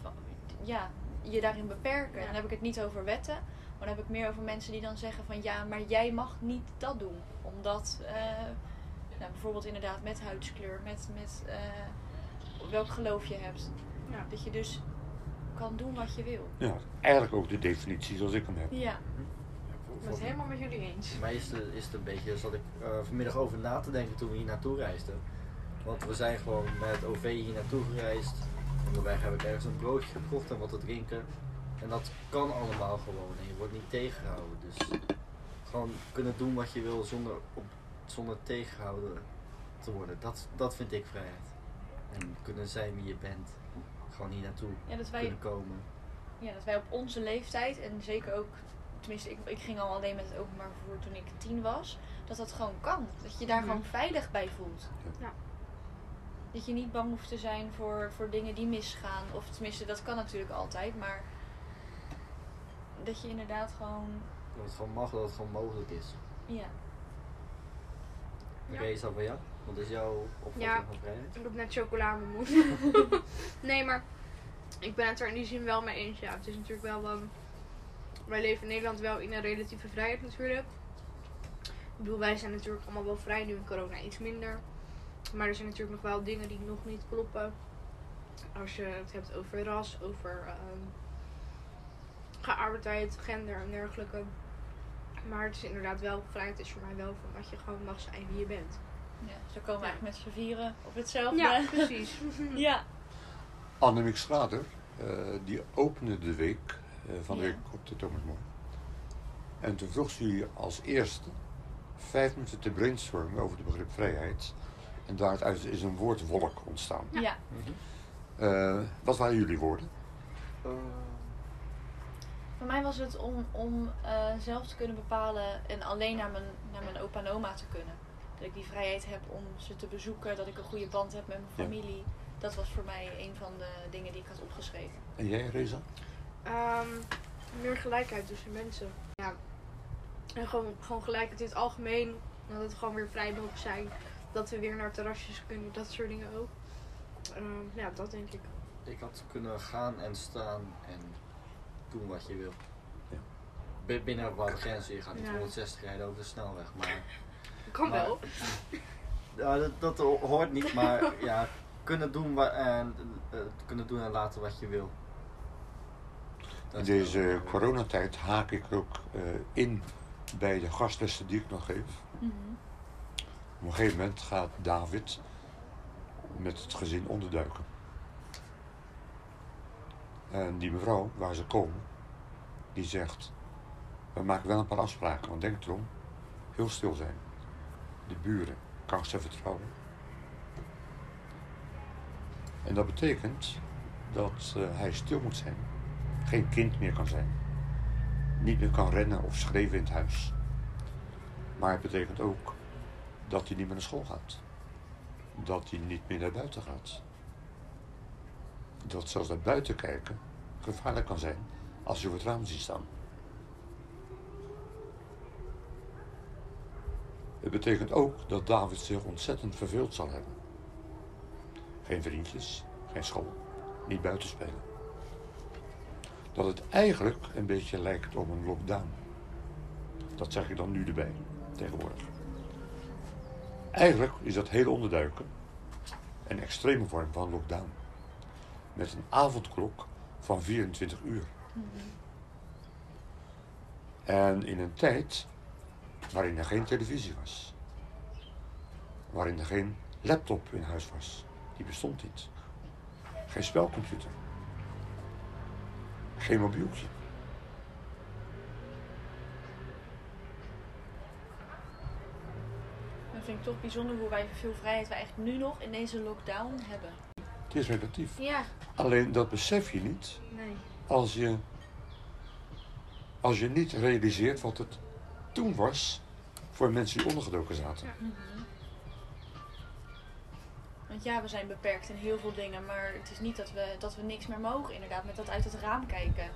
van ja, je daarin beperken. Ja. Dan heb ik het niet over wetten. Maar dan heb ik meer over mensen die dan zeggen van ja, maar jij mag niet dat doen. Omdat, eh, nou, bijvoorbeeld inderdaad met huidskleur, met, met eh, welk geloof je hebt. Ja. Dat je dus kan doen wat je wil. Ja, eigenlijk ook de definitie zoals ik hem heb. Ja. Ik ben het helemaal met jullie eens. Voor mij is het, is het een beetje, zat ik eh, vanmiddag over na te denken toen we hier naartoe reisden. Want we zijn gewoon met OV hier naartoe gereisd. Onderweg heb ik ergens een broodje gekocht en wat te drinken. En dat kan allemaal gewoon en je wordt niet tegengehouden. Dus gewoon kunnen doen wat je wil zonder, op, zonder tegengehouden te worden. Dat, dat vind ik vrijheid. En kunnen zijn wie je bent. Gewoon hier naartoe Ja, dat wij kunnen komen. Ja, dat wij op onze leeftijd en zeker ook, tenminste ik, ik ging al alleen met het openbaar vervoer toen ik tien was, dat dat gewoon kan. Dat je daar Mhm. gewoon veilig bij voelt. Ja. Dat je niet bang hoeft te zijn voor, voor dingen die misgaan. Of tenminste, dat kan natuurlijk altijd, maar dat je inderdaad gewoon, Dat het gewoon mag, dat het gewoon mogelijk is. ja. Oké, is dat voor jou? Wat is jouw opvatting Ja. van vrijheid? Ik heb net chocola mijn mond. nee, maar ik ben het er in die zin wel mee eens. Ja, het is natuurlijk wel. ehm, wij leven in Nederland wel in een relatieve vrijheid natuurlijk. Ik bedoel, wij zijn natuurlijk allemaal wel vrij, nu in corona iets minder. Maar er zijn natuurlijk nog wel dingen die nog niet kloppen. Als je het hebt over ras, over geaardheid, gender en dergelijke. Maar het is inderdaad wel, vrijheid is voor mij wel van dat je gewoon mag zijn wie je bent. ja. Zo komen we Ja. eigenlijk met z'n vieren op hetzelfde. Ja, precies. ja. Annemiek Schrader, eh, die opende de week eh, van de Ja. week op de Thomas More. En toen vroeg ze jullie als eerste vijf minuten te brainstormen over het begrip vrijheid. En daaruit is een woordwolk ontstaan. Ja. Eh, wat waren jullie woorden? Voor mij was het om, om eh, zelf te kunnen bepalen en alleen naar mijn, naar mijn opa en oma te kunnen. Dat ik die vrijheid heb om ze te bezoeken, dat ik een goede band heb met mijn Ja. familie. Dat was voor mij een van de dingen die ik had opgeschreven. En jij, Reza? Ehm, meer gelijkheid tussen mensen. Ja. En gewoon, gewoon gelijkheid in het algemeen. Dat het gewoon weer vrij mogen zijn. Dat we weer naar terrasjes kunnen. Dat soort dingen ook. Ehm, ja, dat denk ik. ik had kunnen gaan en staan en doen wat je wil. Ja. Binnen bepaalde grenzen. Je gaat niet Ja. 160 rijden over de snelweg. Maar Kan Maar- wel. ja, dat, dat hoort niet. Maar ja, kunnen doen, wa- en, eh, kunnen doen en laten wat je wil. Dat In is deze coronatijd haak ik ook eh, in bij de gastlessen die ik nog geef. Op een gegeven moment gaat David met het gezin onderduiken. En die mevrouw, waar ze komen, die zegt: We maken wel een paar afspraken, want denk erom, heel stil zijn. De buren, kan ze vertrouwen? En dat betekent dat eh, hij stil moet zijn, geen kind meer kan zijn, niet meer kan rennen of schreeuwen in het huis. Maar het betekent ook dat hij niet meer naar school gaat. Dat hij niet meer naar buiten gaat. Dat zelfs naar buiten kijken gevaarlijk kan zijn als je voor het raam ziet staan. Het betekent ook dat David zich ontzettend verveeld zal hebben. Geen vriendjes, geen school, niet buiten spelen. Dat het eigenlijk een beetje lijkt op een lockdown. Dat zeg ik dan nu erbij, tegenwoordig. Eigenlijk is dat hele onderduiken een extreme vorm van lockdown. Met een avondklok van 24 uur. En in een tijd waarin er geen televisie was. Waarin er geen laptop in huis was. Die bestond niet. Geen spelcomputer. Geen mobieltje. Dat vind ik toch bijzonder hoe wij veel vrijheid we eigenlijk nu nog in deze lockdown hebben. Het is relatief. Ja, Alleen dat besef je niet nee. als je, als je niet realiseert wat het toen was voor mensen die ondergedoken zaten. Want ja, we zijn beperkt in heel veel dingen, maar het is niet dat we, dat we niks meer mogen inderdaad. Met dat uit het raam kijken.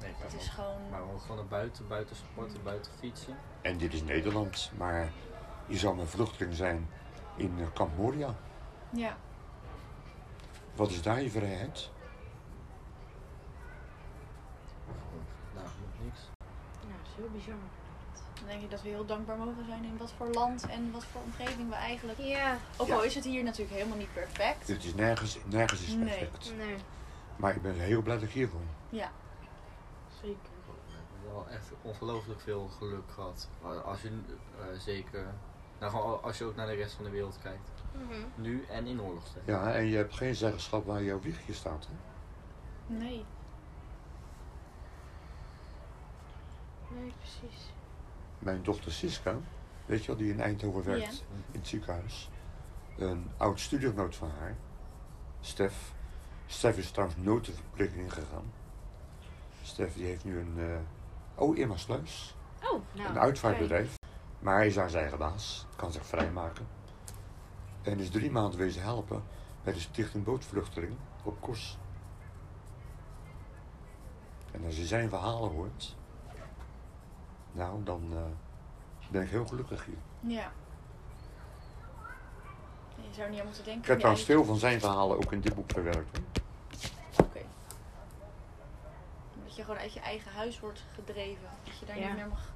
Nee, Het maar is gewoon... Maar we mogen gewoon naar buiten, buiten sporten, buiten fietsen. En dit is Nederland, maar je zou een vluchteling zijn in Kamp Moria. Ja. Wat is daar je vrijheid? Nou, niks. Nou, dat is heel bizar. Dan denk ik dat we heel dankbaar mogen zijn in wat voor land en wat voor omgeving we eigenlijk... Ja, Ook Ja. al is het hier natuurlijk helemaal niet perfect. Dit is nergens, nergens is perfect. nee. Maar ik ben heel blij dat ik hier woon. Ja. Zeker. We hebben wel echt ongelooflijk veel geluk gehad. Als je eh, zeker, nou gewoon als je ook naar de rest van de wereld kijkt. Mhm. Nu en in oorlogstijd. Ja, en je hebt geen zeggenschap waar jouw wiegje staat. Hè? Nee. Nee, precies. Mijn dochter Siska, weet je wel, die in Eindhoven werkt Ja. in het ziekenhuis. Een oud studiogenoot van haar, Stef. Stef is trouwens nooit de verpleging ingegaan. Stef die heeft nu een, eh oh Irma Sluis, Oh, nou. een uitvaartbedrijf. Maar hij is aan zijn eigen baas, kan zich vrijmaken. En is drie maanden wezen helpen bij de Stichting Bootvluchteling op Kos. En als je zijn verhalen hoort, nou dan eh, ben ik heel gelukkig hier. Ja. Je zou niet aan moeten denken. Ik heb trouwens veel van zijn verhalen ook in dit boek verwerkt. Oké. Dat je gewoon uit je eigen huis wordt gedreven. Dat je daar Ja. niet meer mag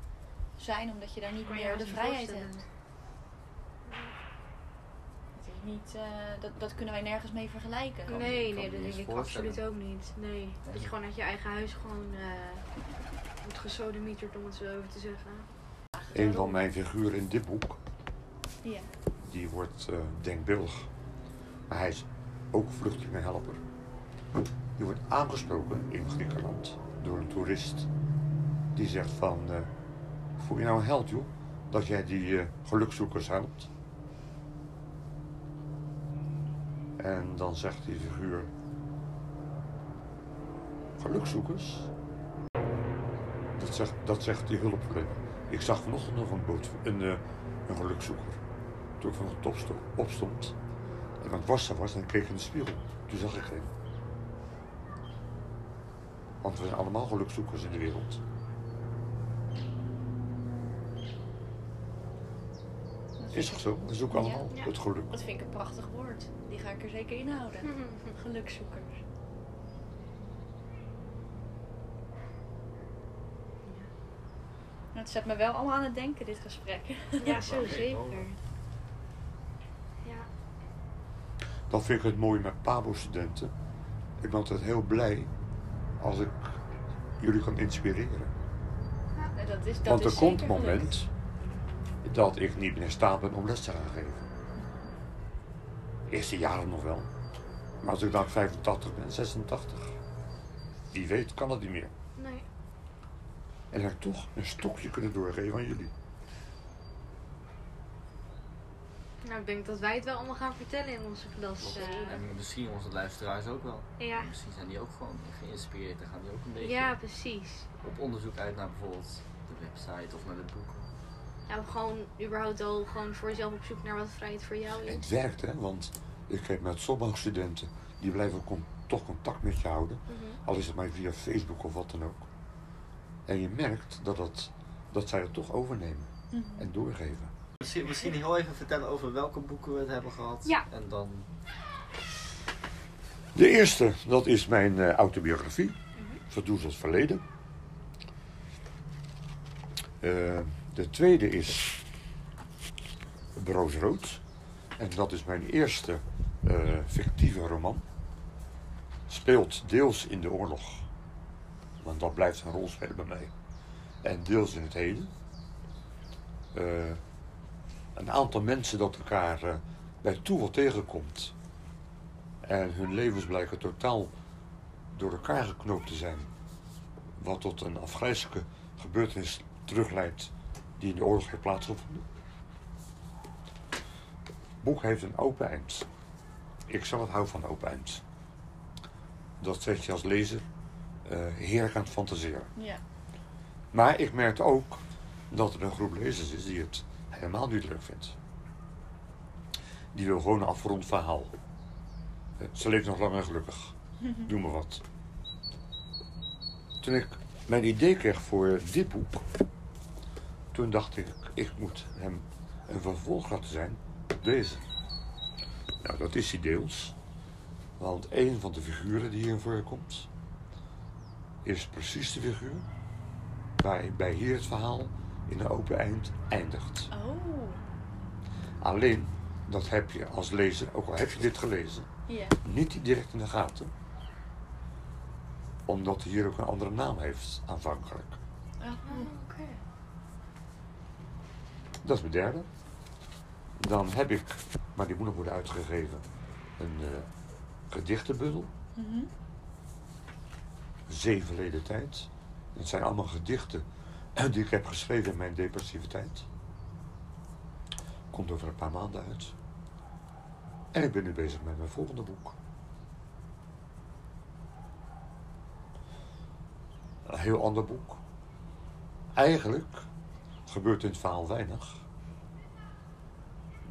zijn, omdat je daar niet Maar meer de vrijheid hebt. Niet, eh, dat, dat kunnen wij nergens mee vergelijken. Kan- Nee, kan nee, dat denk ik absoluut ook niet. Nee. Dat je gewoon uit je eigen huis gewoon eh wordt gesodemieterd, om het zo even te zeggen. Een van mijn figuren in dit boek, Ja. die wordt eh denkbeeldig. Maar hij is ook vluchtelingenhelper. Die wordt aangesproken in Griekenland door een toerist. Die zegt van, eh voel je nou een held joh, dat jij die gelukzoekers helpt? En dan zegt die figuur, gelukzoekers? Dat zegt, dat zegt die hulpverlener. Ik zag vanochtend nog een, boot, een, eh, een gelukzoeker. Toen ik van de top sto- opstond en aan het wassen was en keek in de spiegel. Toen zag ik geen. Want we zijn allemaal gelukzoekers in de wereld. Is toch zo? We zoeken Ja. allemaal Ja. het geluk. Dat vind ik een prachtig woord. Die ga ik er zeker in houden. Gelukzoekers. Het zet me wel allemaal aan het denken, dit gesprek. Ja, zo zeker. Ja. Dat vind ik het mooie met PABO-studenten. Ik ben altijd heel blij als ik jullie kan inspireren. En dat is, dat Want er is komt een moment dat ik niet meer in staat ben om les te gaan geven. Eerste jaren nog wel. Maar als ik dan 85 ben, 86, wie weet kan dat niet meer. Nee. En dan heb ik toch een stokje kunnen doorgeven aan jullie. Nou, ik denk dat wij het wel allemaal gaan vertellen in onze klas. eh. En misschien onze luisteraars ook wel. ja. Misschien zijn die ook gewoon geïnspireerd en gaan die ook een beetje ja, precies. op onderzoek uit naar bijvoorbeeld de website of naar de boeken. Nou, gewoon überhaupt al gewoon voor jezelf op zoek naar wat vrijheid voor jou En is. het werkt, hè, want ik heb met sommige studenten, die blijven con- toch contact met je houden. Mhm. Al is het maar via Facebook of wat dan ook. En je merkt dat, dat, dat zij het toch overnemen Mhm. en doorgeven. Misschien, misschien heel even vertellen over welke boeken we het hebben gehad. Ja. En dan... De eerste, dat is mijn eh, autobiografie. Verdoezeld verleden. Eh, de tweede is Broos Rood. En dat is mijn eerste eh, fictieve roman. Speelt deels in de oorlog. Want dat blijft een rol spelen bij mij. En deels in het heden. Eh, een aantal mensen dat elkaar eh, bij toeval tegenkomt. En hun levens blijken totaal door elkaar geknoopt te zijn. Wat tot een afgrijzelijke gebeurtenis terugleidt die in de oorlog heeft plaatsgevonden. Het boek heeft een open eind. Ik zelf hou van open eind. Dat zet je als lezer eh, heerlijk aan het fantaseren. Ja. Maar ik merkte ook dat er een groep lezers is die het helemaal niet leuk vindt. Die wil gewoon een afgerond verhaal. Eh, Ze leeft nog lang en gelukkig. Doe maar wat. Toen ik mijn idee kreeg voor dit boek, toen dacht ik, ik moet hem een vervolg laten zijn op deze. Nou, dat is hij deels. Want een van de figuren die hierin voorkomt, is precies de figuur waarbij hier het verhaal in een open eind eindigt. Oh. Alleen, dat heb je als lezer, ook al heb je dit gelezen, niet direct in de gaten. Omdat hij hier ook een andere naam heeft, aanvankelijk. Oké. Dat is mijn derde. Dan heb ik, maar die moet nog worden uitgegeven, een eh gedichtenbundel. Mhm. Zeven leden tijd. Het zijn allemaal gedichten die ik heb geschreven in mijn depressiviteit. Komt over een paar maanden uit. En ik ben nu bezig met mijn volgende boek. Een heel ander boek. Eigenlijk gebeurt in het verhaal weinig.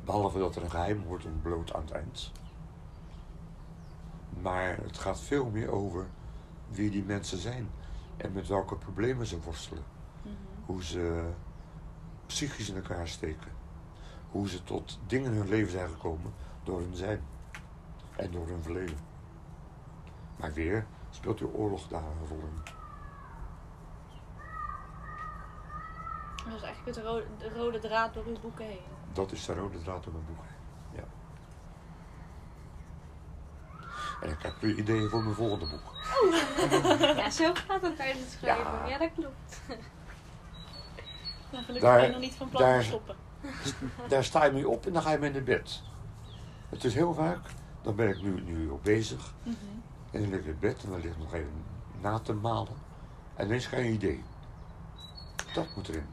Behalve dat er een geheim wordt ontbloot aan het eind. Maar het gaat veel meer over wie die mensen zijn en met welke problemen ze worstelen. Mhm. Hoe ze psychisch in elkaar steken. Hoe ze tot dingen in hun leven zijn gekomen door hun zijn en door hun verleden. Maar weer speelt de oorlog daar een rol in. Dat is eigenlijk het rode, de rode draad door uw boeken heen. Dat is de rode draad door mijn boek. Ja. En ik heb weer ideeën voor mijn volgende boek. Ja, zo gaat het tijdens het schrijven. Ja. Ja, dat klopt. Nou, gelukkig Daar- ben je nog niet van plan daar- te stoppen. Daar sta je mee op en dan ga je mee naar bed. Het is heel vaak, dan ben ik nu, nu op bezig. Mhm. En dan lig ik in bed en dan lig ik nog even na te malen. En ineens krijg je idee. Dat moet erin.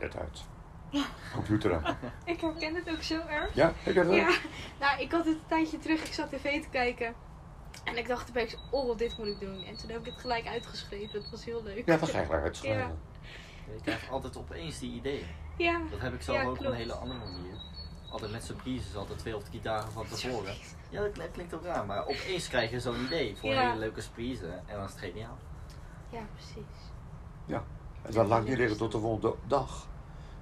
Net uit. Computer aan. Ik herken het ook zo erg. Ja, ik heb het Ja, ook. nou, ik had het een tijdje terug. Ik zat tv te kijken. En ik dacht opeens, oh, dit moet ik doen. En toen heb ik het gelijk uitgeschreven. Dat was heel leuk. Ja, dat ga ik gelijk uitschrijven. Je krijgt altijd opeens die ideeën. Ja. Dat heb ik zelf Ja, ook op een hele andere manier. Altijd met surprises, altijd twee of drie dagen van tevoren. Ja, dat klinkt- ook raar, maar opeens krijg je zo'n idee voor Ja. een hele leuke surprise en dan is het geniaal. Ja, precies. En dat laat ik niet liggen tot de volgende dag.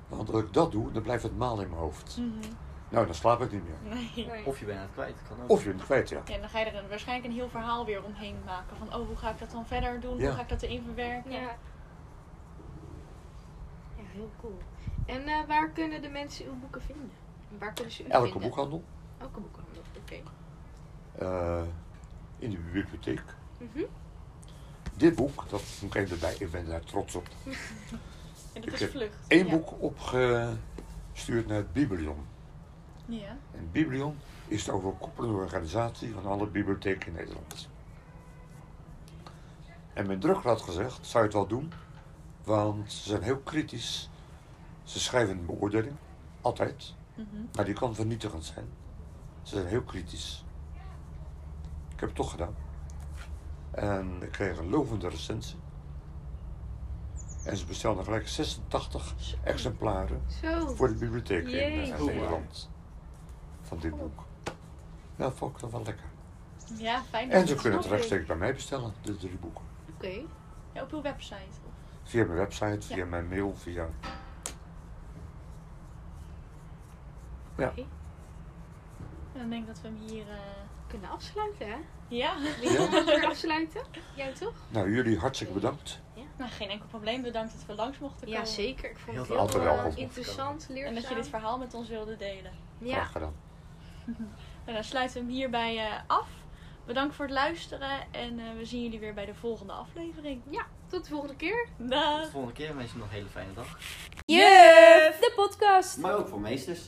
Want als ik dat doe, dan blijft het maal in mijn hoofd. Mhm. Nou, dan slaap ik niet meer. Nee. Nee. Of je bent het kwijt, kan ook. Of je bent kwijt, ja. Ja, en dan ga je er een- waarschijnlijk een heel verhaal weer omheen maken. Van, oh, hoe ga ik dat dan verder doen? Ja. Hoe ga ik dat erin verwerken? Ja. Ja, heel cool. En eh, waar kunnen de mensen uw boeken vinden? Waar kunnen ze u Elke vinden? boekhandel. Elke boekhandel, oké. eh, in de bibliotheek. Mhm. Dit boek, dat moet ik even erbij, ik ben daar trots op. En dat Ik is heb vlucht. Ja. boek opgestuurd naar het Biblion. Ja. En Biblion is de overkoepelende organisatie van alle bibliotheken in Nederland. En mijn drukker had gezegd, zou je het wel doen? Want ze zijn heel kritisch. Ze schrijven een beoordeling, altijd. Mhm. Maar die kan vernietigend zijn. Ze zijn heel kritisch. Ik heb het toch gedaan. En ik kreeg een lovende recensie. En ze bestelden gelijk 86 exemplaren Zo. voor de bibliotheek in eh. Nederland. Van dit boek. Ja, vond ik dat wel lekker. Ja, fijn. En ze kunnen het rechtstreeks bij mij bestellen, de drie boeken. Oké. Ja, op uw website. Via mijn website, via Ja. mijn mail, via... Ja. Oké. En dan denk ik dat we hem hier... eh, Kunnen afsluiten, hè? Ja, Wil je afsluiten? Jij toch? Nou, jullie hartstikke bedankt. Nou, geen enkel probleem. Bedankt dat we langs mochten komen. Ja, zeker. Ik vond Heel het heel Altijd eh, interessant, leerzaam. En dat je dit verhaal met ons wilde delen. Ja, Graag gedaan. En dan sluiten we hem hierbij eh, af. Bedankt voor het luisteren en eh, we zien jullie weer bij de volgende aflevering. ja, tot de volgende keer. Dag! Tot de volgende keer. Wens je nog een hele fijne dag. Juf, de podcast. Maar ook voor meesters.